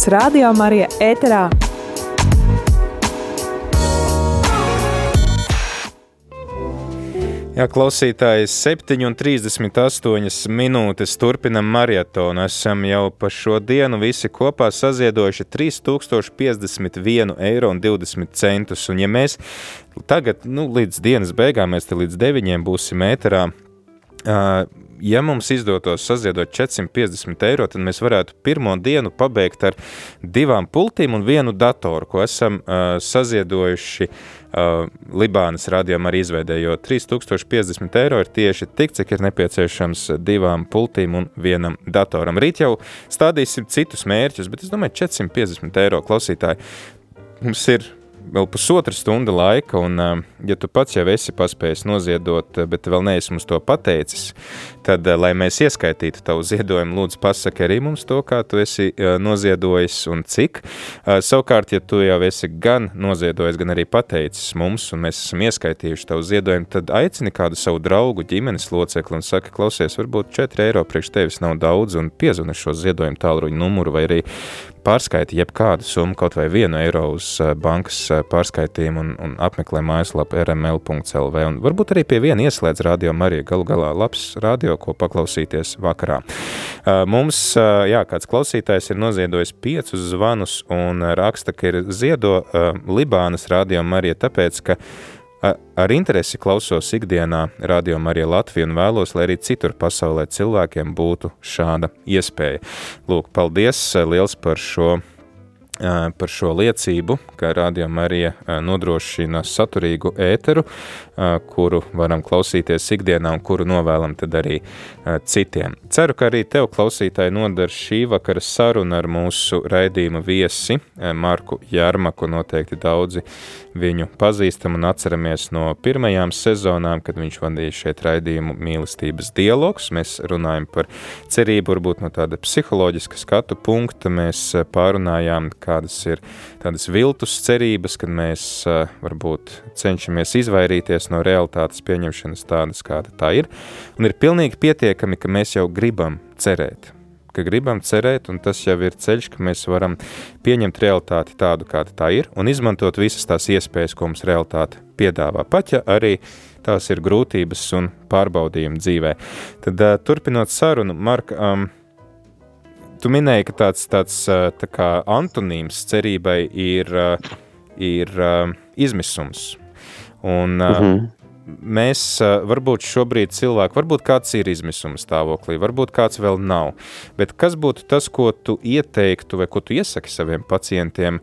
Radio Marija ēterā. Jā, klausītāji, 7,38 minūtes turpinam maratonu. Esam jau pa šo dienu visi kopā saziedojuši 3051,20 eiro. Un, ja mēs tagad, nu, līdz dienas beigām, mēs te līdz 9 būsim ēterā, ja mums izdotos saziedot 450 eiro, tad mēs varētu pirmo dienu pabeigt ar divām pultīm un vienu datoru, ko esam uh, saziedojuši uh, Libānas rādījumā arī izveidē, jo 3050 eiro ir tieši tik, cik ir nepieciešams divām pultīm un vienam datoram. Rīt jau stādīsim citus mērķus, bet es domāju 450 eiro klausītāji. Mums ir vēl pusotra stunda laika, un, um, ja tu pats jau esi paspējis noziedot, uh, bet vēl neesi mums to pateicis, tad, uh, lai mēs ieskaitītu tavu ziedojumu, lūdzu, pasaki arī mums to, kā tu esi uh, noziedojis un cik. Savukārt, ja tu jau esi gan noziedojis, gan arī pateicis mums, un mēs esam ieskaitījuši tavu ziedojumu, tad aicini kādu savu draugu, ģimenes locekli un saka, klausies, varbūt 4 eiro priekš tevis nav daudz, un piezvani šo ziedojumu tālruņu numuru vai arī pārskaiti jebkādu summu, kaut vai vienu eiro uz eh, bankas eh, pārskaitījumu un, un apmeklē mājaslapu rml.lv. Un varbūt arī pie viena ieslēdz radio Marija galu galā labs radio, ko paklausīties vakarā. Mums, jā, kāds klausītājs ir noziedojis piecus zvanus un raksta, ka ir ziedo Libānas radio Marija, tāpēc, ka Ar interesi klausos ikdienā radio Marija Latvija un vēlos, lai arī citur pasaulē cilvēkiem būtu šāda iespēja. Lūk, paldies liels par šo par šo liecību, ka Radio Marija nodrošina saturīgu ēteru, kuru varam klausīties ikdienā un kuru novēlam tad arī citiem. Ceru, ka arī tev klausītāji nodar šī vakara saruna ar mūsu raidījuma viesi Marku Jārmaku. Noteikti daudzi viņu pazīstam un atceramies no pirmajām sezonām, kad viņš vadīja šeit raidījumu mīlestības dialogs. Mēs runājam par cerību, varbūt no tāda psiholoģiska skatu punkta. Mēs pārunājām, ka kādas ir tādas viltus cerības, kad mēs varbūt cenšamies izvairīties no realitātes pieņemšanas tādas, kāda tā ir. Un ir pilnīgi pietiekami, ka mēs jau gribam cerēt ka gribam cerēt, un tas jau ir ceļš, ka mēs varam pieņemt realitāti tādu, kāda tā ir, un izmantot visas tās iespējas, ko mums realitāte piedāvā. Pat ja arī tās ir grūtības un pārbaudījumi dzīvē. Tad turpinot sarunu, Mark, um, tu minēji, ka tāds, tāds tā kā antonīms cerībai ir, ir izmisums. Un, uh mhm. -huh. Mēs varbūt šobrīd cilvēki, varbūt kāds ir izmisuma stāvoklī, varbūt kāds vēl nav. Bet kas būtu tas, ko tu ieteiktu vai ko tu iesaki saviem pacientiem,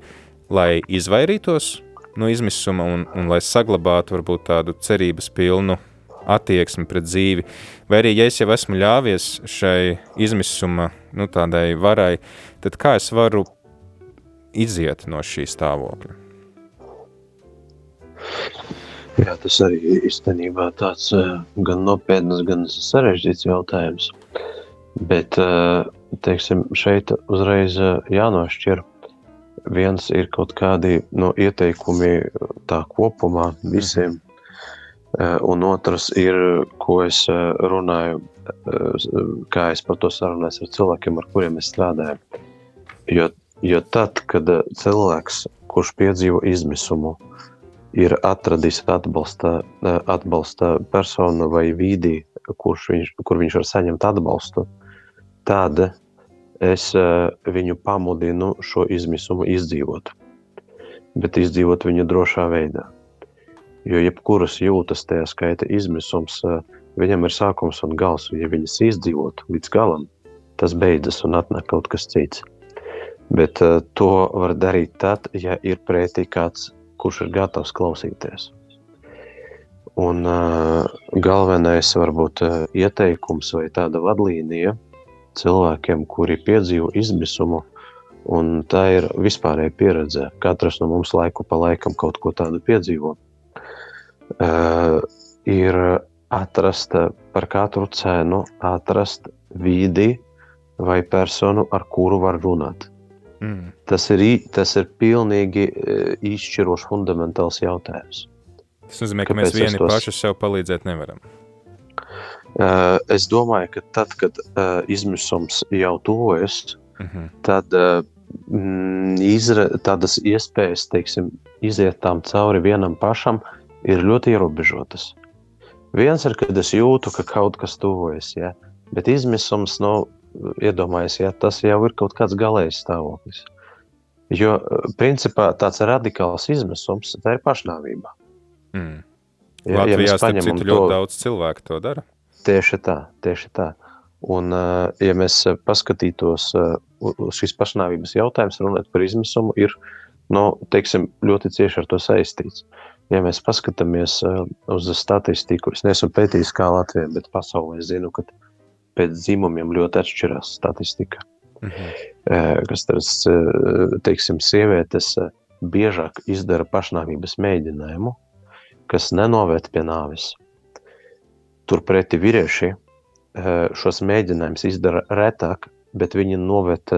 lai izvairītos no izmisuma un, un lai saglabātu varbūt tādu cerības pilnu attieksmi pret dzīvi, vai arī, ja es jau esmu ļāvies šai izmisuma, nu, tādai varai, tad kā es varu iziet no šī stāvokļa? Jā, tas arī īstenībā tāds uh, gan nopietns, gan sarežģīts jautājums. Bet, uh, teiksim, šeit uzreiz uh, jānošķir. Viens ir kaut kādi no ieteikumi tā kopumā visiem, Eh, un otrs ir, ko es eh, runāju, eh, kā es par to sarunājos ar cilvēkiem, ar kuriem es strādāju. Jo, jo tad, kad cilvēks, kurš piedzīvo izmisumu, ir atradis atbalsta, atbalsta personu vai vidi, kurš viņš, kur viņš var saņemt atbalstu, tad es viņu pamudinu šo izmisumu izdzīvot. Bet izdzīvot viņu drošā veidā. Jo jebkuras jūtas, tajā skaita izmisums, viņam ir sākums un gals. Ja viņas izdzīvot līdz galam, tas beidzas un atnāk kaut kas cits. Bet uh, to var darīt tad, ja ir pretī kāds, kurš ir gatavs klausīties. Un uh, galvenais varbūt uh, ieteikums vai tāda vadlīnija cilvēkiem, kuri piedzīvo izmisumu, un tā ir vispārēja pieredze. Katrs no mums laiku pa laikam kaut ko tādu piedzīvo uh, ir atrast par katru cenu, atrast vidi vai personu, ar kuru var runāt. Mm. Tas, ir, tas ir pilnīgi izšķirošs, fundamentāls jautājums. Tas nozīmē, ka Kāpēc mēs vieni tos... paši sev palīdzēt nevaram. Uh, es domāju, ka tad, kad uh, izmisums jau tuvojas, mm -hmm. tad uh, izra, tādas iespējas, teiksim, iziet tam cauri vienam pašam, ir ļoti ierobežotas. Viens ir, kad es jūtu, ka kaut kas tuvojas, ja? bet izmisums, nu, iedomājies, ja tas jau ir kaut kāds galējs stāvoklis. Jo, principā, tāds radikāls izmisums, tā ir pašnāvība. Mm. Ja, Latvijā, ja starp citu, ļoti to, daudz cilvēku to dara. Tieši tā, tieši tā. Un, ja mēs paskatītos uz šīs pašnāvības jautājumus, runāt par izmisumu, ir nu, teiksim, ļoti cieši ar to saistīts. Ja mēs paskatāmies uh, uz statistiku, es neesmu pētījis kā Latvijā, bet pasaulē zinu, ka pēc dzimumiem ļoti atšķirās statistika. Mm -hmm. Kas tas, teiksim, sievietes biežāk izdara pašnāvības mēģinājumu, kas nenovērt pie nāves. Turpretī vīrieši šos mēģinājumus izdara retāk, bet viņi noved,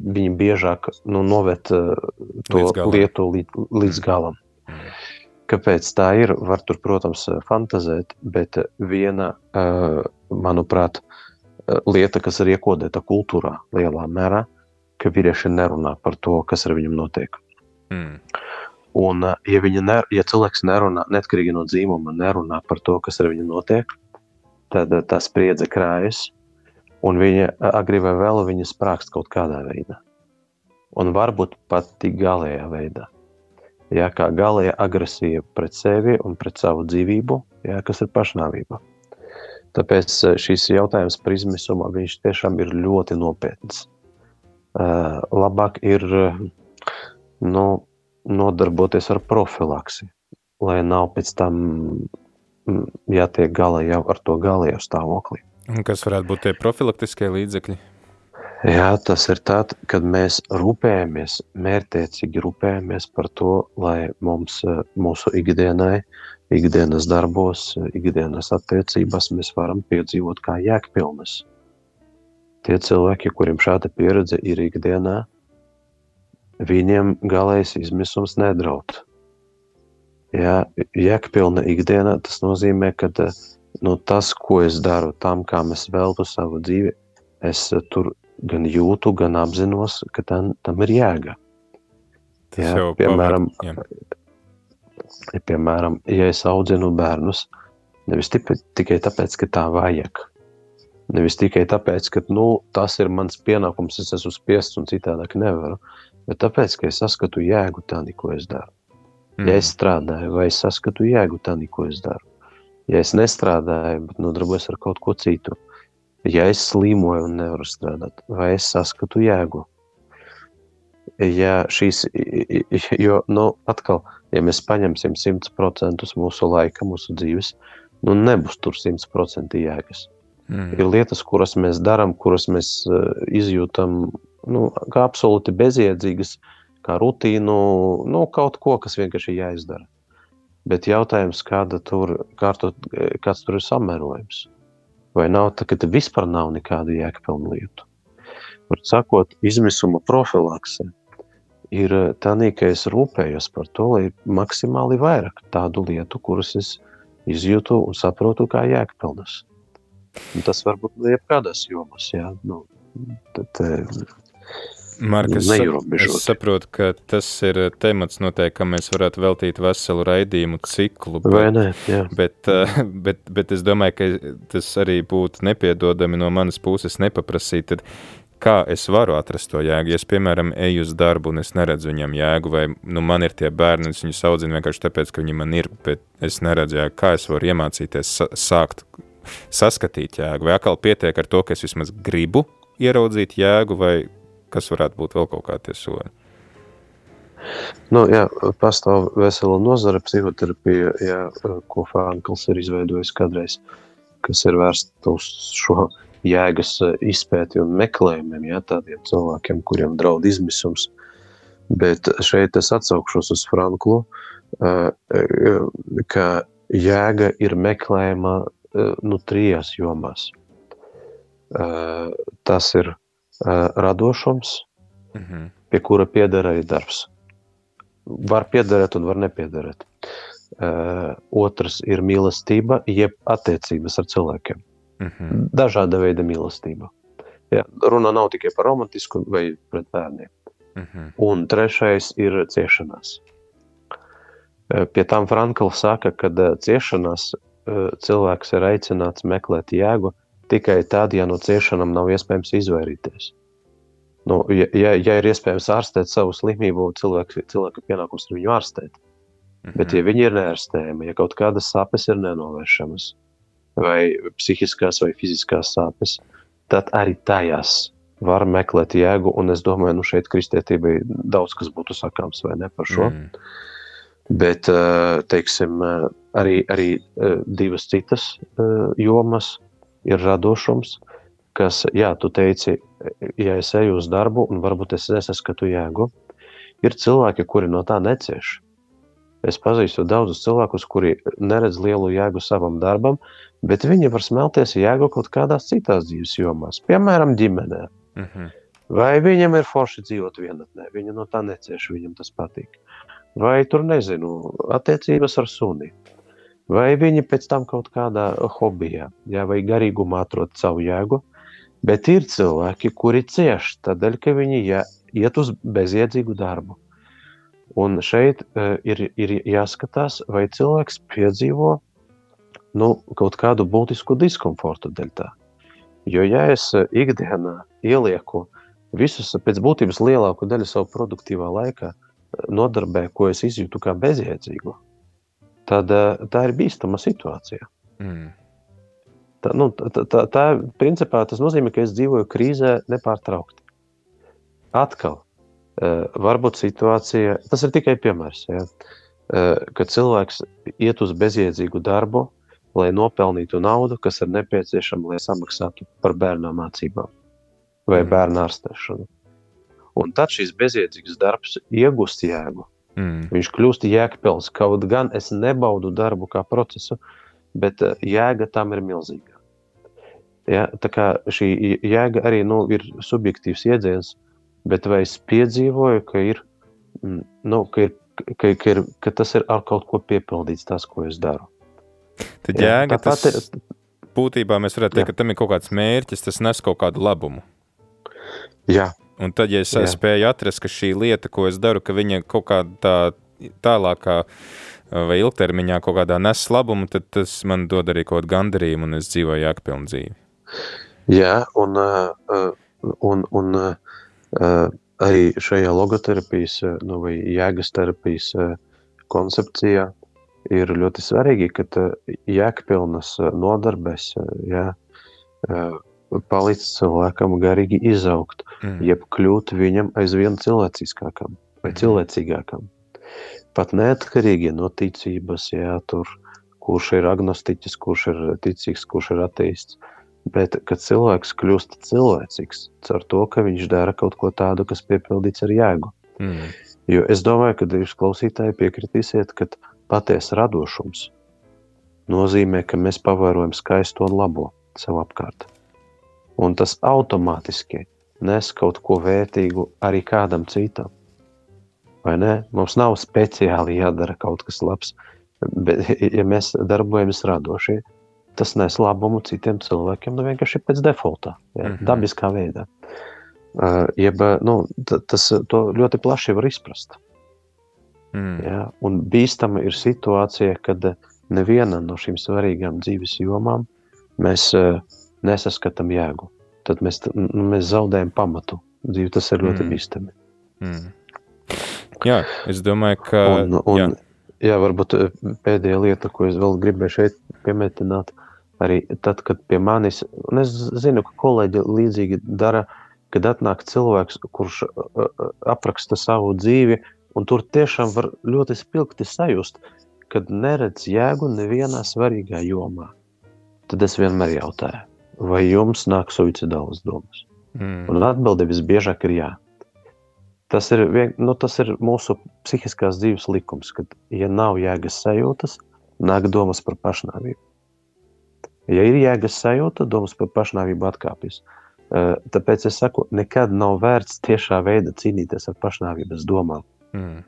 viņi biežāk nu, noved to līdz lietu līdz, līdz galam. Mm. Kāpēc tā ir? Var tur, protams, fantazēt, bet viena, manuprāt, lieta, kas ir iekodēta kultūrā lielā mērā, ka vīrieši nerunā par to, kas ar viņiem notiek. Mm. Un, ja, ne, ja cilvēks nerunā, neatkarīgi no dzīvuma, nerunā par to, kas ar viņu notiek, tad tā spriedze krājas, un viņa agri vai vēl viņa sprākst kaut kādā veidā. Un varbūt pat tik galējā veidā ja, kā galīga agresija pret sevi un pret savu dzīvību, ja, kas ir pašnāvība. Tāpēc eh, šis jautājums par izmisumā viņš tiešām ir ļoti nopietns. Uh, labāk ir nu, nodarboties ar profilaksi, lai nav pēc tam mm, jātiek galā jau ar to galējo stāvokli. Un kas varētu būt tie profilaktiskie līdzekļi? Jā, tas ir tad, kad mēs rūpējamies, mērķiecīgi rūpējamies par to, lai mums, eh, mūsu ikdienai, ikdienas darbos, ikdienas attiecībās mēs varam piedzīvot kā jēgpilnas. Tie cilvēki, kuriem šāda pieredze ir ikdienā, viņiem galējs izmisums nedraud. Ja, jēgpilna ikdienā tas nozīmē, ka nu, tas, ko es daru tam, kā es veltu savu dzīvi, es tur gan jūtu, gan apzinos, ka tam, tam ir jēga. Ja, piemēram, pavar, ja, piemēram, ja es audzinu bērnus, nevis tikai, tikai tāpēc, ka tā vajag, nevis tikai tāpēc, ka nu, tas ir mans pienākums, es esmu spiests un citādāk nevaru, bet tāpēc, ka es saskatu jēgu tādā, ko es daru. Mm. Ja es strādāju, vai es saskatu jēgu tam, ko es daru. Ja es nestrādāju, bet nodarbojos ar kaut ko citu, ja es slīmoju un nevaru strādāt, vai es saskatu jēgu. Ja šīs, jo, nu, atkal, ja mēs paņemsim 100% mūsu laika, mūsu dzīves, nu, nebūs tur 100% jēgas. Mm. Ir lietas, kuras mēs darām, kuras mēs uh, izjūtam nu, kā absolūti bezjēdzīgas, kā rutīnu, nu, kaut ko, kas vienkārši jāizdara. Bet jautājums, kāda tur, kā tur, kāds tur ir samērojums? Vai nav tā, ka te vispār nav nekādu jēgpilnu lietu? Var sakot, izmisuma profilakse ir tā, ka es rūpējos par to, lai maksimāli vairāk tādu lietu, kuras es izjūtu un saprotu kā jēgpilnas. Un tas var būt jebkādās jomās, jā. Nu, tad, Markas, es saprotu, ka tas ir temats, noteikti, kam mēs varētu veltīt veselu raidījumu ciklu. Bet, Vai ne? Jā. Bet, eh, bet, bet es domāju, ka tas arī būtu nepiedodami no manas puses nepaprasīt, tad kā es varu atrast to jēgu. Ja es, piemēram, eju uz darbu un es neredzu viņam jēgu, vai nu, man ir tie bērni, es viņus audzinu vienkārši tāpēc, ka viņi man ir, bet es neredzu jēgu, kā es varu iemācīties sākt saskatīt jēgu, vai atkal pietiek ar to, ka es vismaz gribu ieraudzīt jēgu, vai kas varētu būt vēl kaut kādi soļi? Nu, jā, pastāv vesela nozara psihoterapija, jā, ko Frankls ir izveidojis kādreiz, kas ir vērsta uz šo jēgas izpēti un meklējumiem, jā, tādiem cilvēkiem, kuriem draud izmisums. Bet šeit es atsaukšos uz Franklu, ka jēga ir meklējama nu, trijās jomās. Tas ir radošums, mm -hmm. pie kura pieder arī darbs. Var piederēt un var nepiederēt. Uh, otrs ir mīlestība, jeb attiecības ar cilvēkiem. Mm -hmm. Dažāda veida mīlestība. Ja, runa nav tikai par romantisku vai pret bērniem. Mm -hmm. Un trešais ir ciešanās. Uh, pie tām Frankls saka, ka ciešanās cilvēks ir aicināts meklēt jēgu tikai tad, ja no ciešanām nav iespējams izvairīties. Nu, ja, ja, ja ir iespējams ārstēt savu slimību, cilvēku, cilvēku pienākums ir viņu ārstēt. Mm -hmm. Bet, ja viņi ir neārstējami, ja kaut kādas sāpes ir nenovēršamas, vai psihiskās vai fiziskās sāpes, tad arī tajās var meklēt jēgu. Un es domāju, ka nu šeit kristietībai daudz kas būtu sakāms vai ne par šo. Mm. Bet, teiksim, arī, arī divas citas jomas ir radošums, kas, jā, tu teici, ja es eju uz darbu un varbūt es nesaskatu jēgu, ir cilvēki, kuri no tā necieš. Es pazīstu daudzus cilvēkus, kuri neredz lielu jēgu savam darbam, bet viņi var smelties jēgu kaut kādās citās dzīves jomās, piemēram, ģimenē. Mm -hmm. Vai viņam ir forši dzīvot vienatnē, viņa no tā necieš, viņam tas patīk. Vai tur nezinu, attiecības ar suni. Vai viņi pēc tam kaut kādā hobijā, jā, vai garīgumā atrod savu jēgu, bet ir cilvēki, kuri cieš tādēļ, ka viņi jā, iet uz bezjēdzīgu darbu. Un šeit uh, ir, ir jāskatās, vai cilvēks piedzīvo nu, kaut kādu būtisku diskomfortu dēļ tā. Jo, ja es ikdienā ielieku visus pēc būtības lielāko daļu savu produktīvā laikā nodarbē, ko es izjūtu kā bezjēdzīgu, tad eh, tā ir bīstama situācija. Mm. Tā, nu, tā, tā, tā, principā, tas nozīmē, ka es dzīvoju krīzē nepārtraukti. Atkal, uh, varbūt situācija, tas ir tikai piemērs, ja, uh, kad cilvēks iet uz bezjēdzīgu darbu, lai nopelnītu naudu, kas ir nepieciešama, lai samaksātu par bērnu mācībām vai mm. bērnu ārstēšanu. Un tad šis bezjēdzīgs darbs iegūst jēgu. Mm. Viņš kļūst jēgpils. Kaut gan es nebaudu darbu kā procesu, bet eh, jēga tam ir milzīga. Ja, tā kā šī jēga arī nu, ir subjektīvs jēdziens, bet vai es piedzīvoju, ka ir mm, nu, ka, ir, ka, ka, ir, ka tas ir ar kaut ko piepildīts, tas, ko es daru. Tad jēga, Jā, tas, ir, būtībā mēs varētu teikt, jā. ka tam ir kaut kāds mērķis, tas nes kaut kādu labumu. Jā. Un tad, ja es jā. spēju atrast, ka šī lieta, ko es daru, ka viņa kaut kādā tā, tālākā vai ilgtermiņā kaut kādā nes labumu, tad tas man dod arī kaut kādu gandarījumu un es dzīvoju jēgpilnu dzīvi. Jā, un, un, un arī šajā logoterapijas nu, vai jēgas terapijas koncepcijā ir ļoti svarīgi, ka jēgpilnas nodarbes jā, palīdz cilvēkam garīgi izaugt, mm. jeb kļūt viņam aizvien cilvēciskākam vai mm. cilvēcīgākam pat neatkarīgi no ticības, jā, tur, kurš ir agnostiķis, kurš ir ticīgs, kurš ir ateists. Bet, kad cilvēks kļūst cilvēcīgs, ar to, ka viņš dara kaut ko tādu, kas piepildīts ar jēgu. Mm. Jo es domāju, ka jūs klausītāji piekritīsiet, ka patiesa radošums nozīmē, ka mēs pavērojam skaisto un labo sev apkārt. Un tas automātiski nes kaut ko vērtīgu arī kādam citam. Mums nav speciāli jādara kaut kas labs, bet, ja mēs darbojamies radošie, tas nes labumu citiem cilvēkiem nu, vienkārši pēc defaultā, ja, mm -hmm. dabiskā veidā. Uh, jeb, nu, tas ļoti plaši var izprast. Mm. Ja, un bīstama ir situācija, kad neviena no šīm svarīgām dzīves jomām mēs uh, nesaskatām jēgu. Tad mēs, nu, mēs zaudējam pamatu. Dzīve tas ir ļoti mm. bīstami. Mm. Jā, es domāju, ka. Un, un, jā. jā, varbūt eh, pēdējā lieta, ko es vēl gribēju šeit piemetināt, arī tad, kad pie manis, un es zinu, ka kolēģi līdzīgi dara, kad atnāk cilvēks, kurš eh, eh, apraksta savu dzīvi, un tur tiešām var ļoti spilgti sajust, kad neredz jēgu nevienā svarīgā jomā. Tad es vienmēr jautāju, vai jums nāk suicidālas domas? Mm. Un atbilde visbiežāk ir jā. Tas ir, vien, nu, tas ir mūsu psihiskās dzīves likums, kad, ja nav jēgas sajūtas, nāk domas par pašnāvību. Ja ir jēgas sajūta, domas par pašnāvību atkāpjas. Eh, tāpēc es saku, nekad nav vērts tiešā veidā cīnīties ar pašnāvības domām. Mm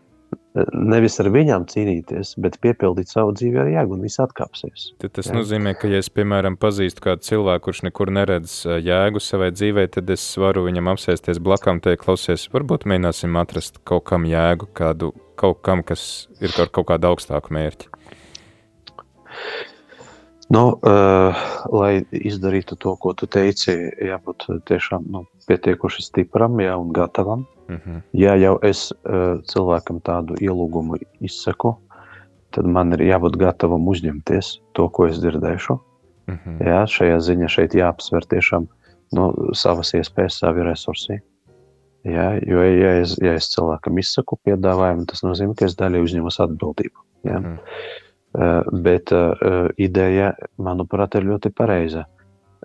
nevis ar viņām cīnīties, bet piepildīt savu dzīvi ar jēgu, un viss atkāpsies. Tad tas jā. nozīmē, ka, ja es, piemēram, pazīstu kādu cilvēku, kurš nekur neredz jēgu savai dzīvei, tad es varu viņam apsēsties blakām, teikt, klausies, varbūt mēģināsim atrast kaut kam jēgu, kādu, kaut kam, kas ir ar kaut kādu augstāku mērķi. Nu, uh, lai izdarītu to, ko tu teici, jābūt tiešām nu, pietiekoši stipram jā, un gatavam Mm -hmm. Ja jau es uh, cilvēkam tādu ielūgumu izsaku, tad man ir jābūt gatavam uzņemties to, ko es dzirdēšu. Mm -hmm. Jā, šajā ziņā šeit jāapsver tiešām nu, savas iespējas, savi resursi. Jā, jo, ja es, ja es cilvēkam izsaku piedāvājumu, tas nozīmē, ka es daļai uzņemos atbildību. Jā. Mm. Uh, bet uh, ideja, manuprāt, ir ļoti pareiza.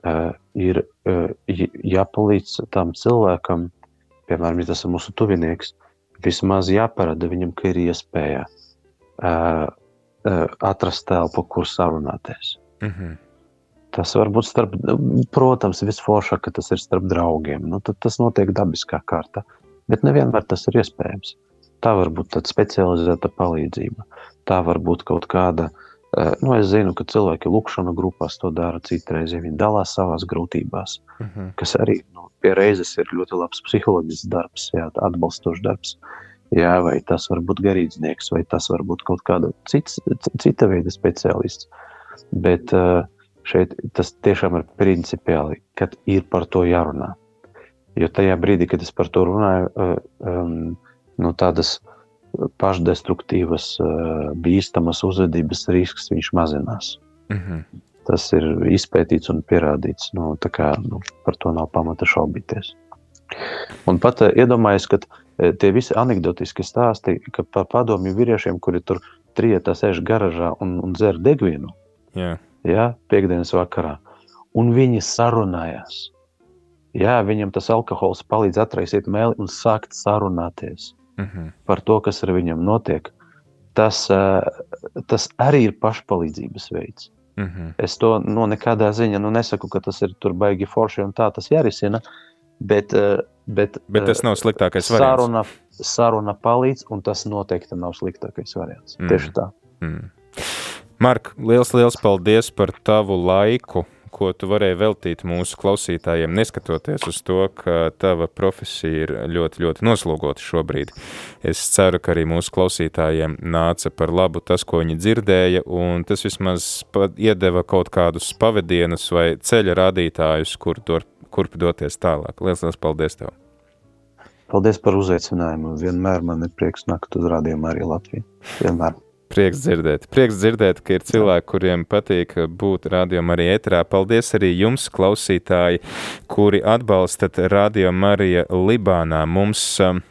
Uh, ir uh, jāpalīdz tam cilvēkam piemēram, ja tas ir mūsu tuvinieks, vismaz jāparāda viņam, ka ir iespēja uh, uh, atrast telpu, kur sarunāties. Mm -hmm. Tas var būt starp, protams, visforšāk, ka tas ir starp draugiem. Nu, tas notiek dabiskā kārtā, bet nevienmēr tas ir iespējams. Tā var būt tāda specializēta palīdzība. Tā var būt kaut kāda uh, nu, es zinu, ka cilvēki lukšana grupās to dara citreiz, ja viņi dalās savās grūtībās, uh mhm. -huh. kas arī nu, pie reizes ir ļoti labs psiholoģisks darbs, jā, atbalstošs darbs. Jā, vai tas var būt garīdznieks, vai tas var būt kaut kāda cits, cita veida speciālists. Bet eh, šeit tas tiešām ir principiāli, kad ir par to jārunā. Jo tajā brīdī, kad es par to runāju, um, nu, tādas uh, pašdestruktīvas, eh, bīstamas uzvedības risks viņš mazinās. Mm -hmm. Tas ir izpētīts un pierādīts. Nu, kā, nu, par to nav pamata šaubīties. Un pat uh, iedomājieties, ka uh, tie visi anekdotiski stāsti par padomju vīriešiem, kuri tur trietā sēž garažā un, un dzer degvielu. Yeah. Jā, piekdienas vakarā. Un viņi sarunājās. Jā, viņam tas alkohols palīdz atraisīt mēli un sākt sarunāties mm -hmm. par to, kas ar viņam notiek, tas, uh, tas arī ir pašpalīdzības veids. Mm -hmm. Es to no nu, nekādā ziņā nu, nesaku, ka tas ir tur baigi forši un tā tas jārisina. Bet, uh, bet, bet tas nav sliktākais saruna, variants. saruna palīdz, un tas noteikti nav sliktākais variants. Mm. Tieši tā. Mm. Mark, liels, liels paldies par tavu laiku! Ko tu varēji veltīt mūsu klausītājiem, neskatoties uz to, ka tava profesija ir ļoti, ļoti noslogota šobrīd. Es ceru, ka arī mūsu klausītājiem nāca par labu tas, ko viņi dzirdēja, un tas vismaz iedeva kaut kādus pavadienus vai ceļa rādītājus, kur tur, kurp doties tālāk. Lielas, liels paldies tev! Paldies par uzaicinājumu. Vienmēr man ir prieks nākt uz rādījumu arī Latviju. Vienmēr. Prieks dzirdēt. Prieks dzirdēt, ka ir cilvēki, kuriem patīk būt rādījumā arī ēterā. Paldies arī jums, klausītāji, kuri atbalstat Radio Marija Libānā. Mums um,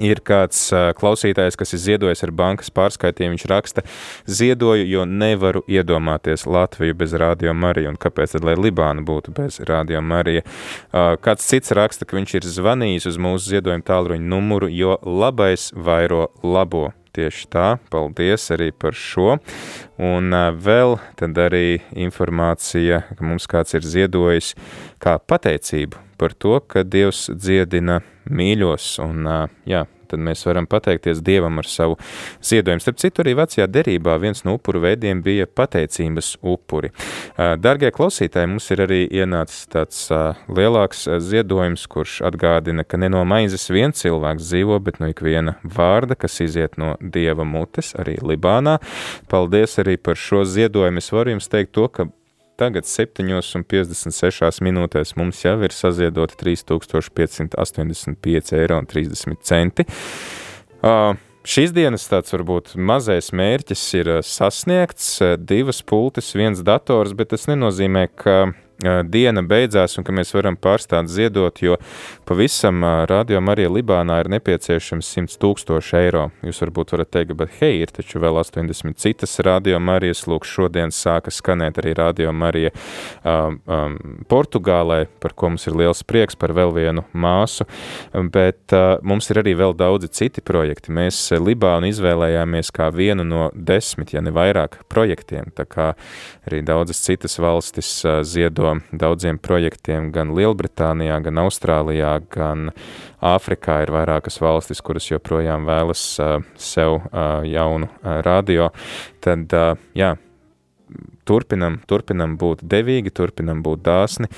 Ir kāds uh, klausītājs, kas ir ziedojis ar bankas pārskaitījumu. Viņš raksta, ziedoju, jo nevaru iedomāties Latviju bez Rādio Marija. Un kāpēc tad, lai Libāna būtu bez Rādio Marija? Uh, kāds cits raksta, ka viņš ir zvanījis uz mūsu ziedojumu tālruņa numuru, jo labais vairo labo. Tieši tā, paldies arī par šo. Un vēl tad arī informācija, ka mums kāds ir ziedojis kā pateicību par to, ka Dievs dziedina mīļos. Un, jā, tad mēs varam pateikties Dievam ar savu ziedojumu. Starp citu, arī vecajā derībā viens no upuru veidiem bija pateicības upuri. Dargie klausītāji, mums ir arī ienācis tāds lielāks ziedojums, kurš atgādina, ka ne no maizes viens cilvēks dzīvo, bet no ikviena vārda, kas iziet no Dieva mutes, arī Libānā. Paldies arī par šo ziedojumu. Es varu jums teikt to, ka tagad 7,56 minūtēs mums jau ir saziedoti 3585 eiro un 30 centi. Uh, Šīs dienas tāds varbūt mazais mērķis ir sasniegts, divas pultis, viens dators, bet tas nenozīmē, ka diena beidzās un ka mēs varam pārstāt ziedot, jo pavisam rādījumam arī Libānā ir nepieciešams 100 tūkstoši eiro. Jūs varbūt varat teikt, bet hei, ir taču vēl 80 citas rādījuma arī, lūk, šodien sāka skanēt arī rādījuma arī um, um, Portugālē, par ko mums ir liels prieks par vēl vienu māsu, bet uh, mums ir arī vēl daudzi citi projekti. Mēs Libānu izvēlējāmies kā vienu no desmit, ja ne vairāk projektiem, tā kā arī daudzas citas valstis uh, ziedo daudziem projektiem gan Lielbritānijā, gan Austrālijā, gan Āfrikā ir vairākas valstis, kuras joprojām vēlas uh, sev uh, jaunu uh, radio, tad, uh, jā, turpinam, turpinam būt devīgi, turpinam būt dāsni.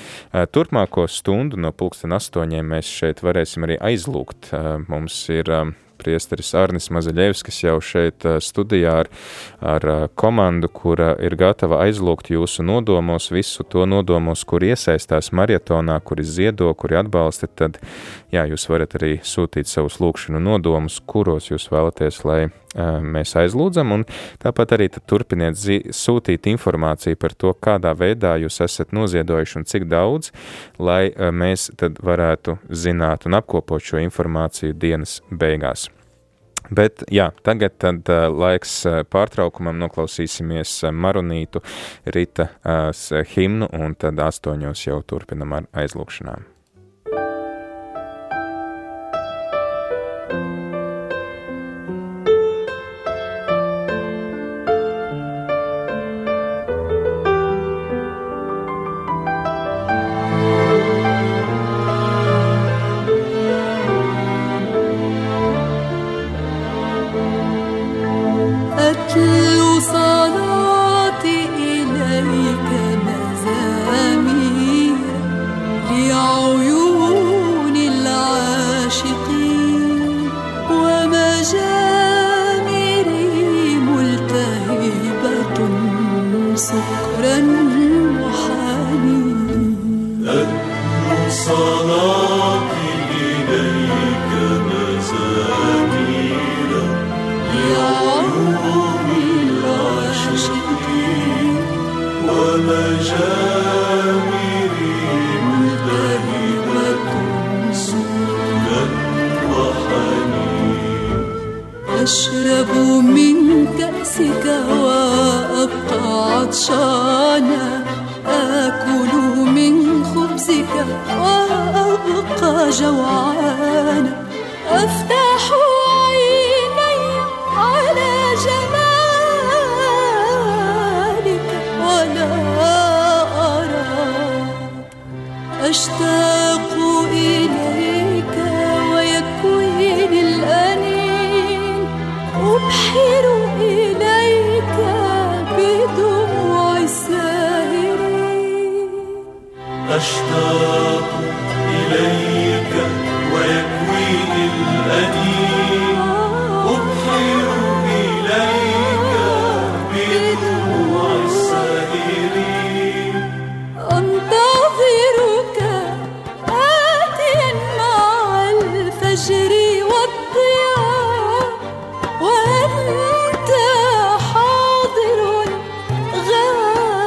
Turpmāko stundu no pulksten astoņiem mēs šeit varēsim arī aizlūgt. Mums ir priesteris Arnis Mazaļevskis jau šeit studijā ar, ar komandu, kura ir gatava aizlūgt jūsu nodomos, visu to nodomos, kur iesaistās marietonā, kuri ziedo, kuri atbalsta, tad jā, jūs varat arī sūtīt savus lūkšanu nodomus, kuros jūs vēlaties, lai mēs aizlūdzam, un tāpat arī turpiniet sūtīt informāciju par to, kādā veidā jūs esat noziedojuši un cik daudz, lai mēs tad varētu zināt un apkopot šo informāciju dienas beigās. Bet jā, tagad tad uh, laiks uh, pārtraukumam noklausīsimies uh, Maronītu Rita uh, himnu un tad astoņos jau turpinam ar aizlūkšanām.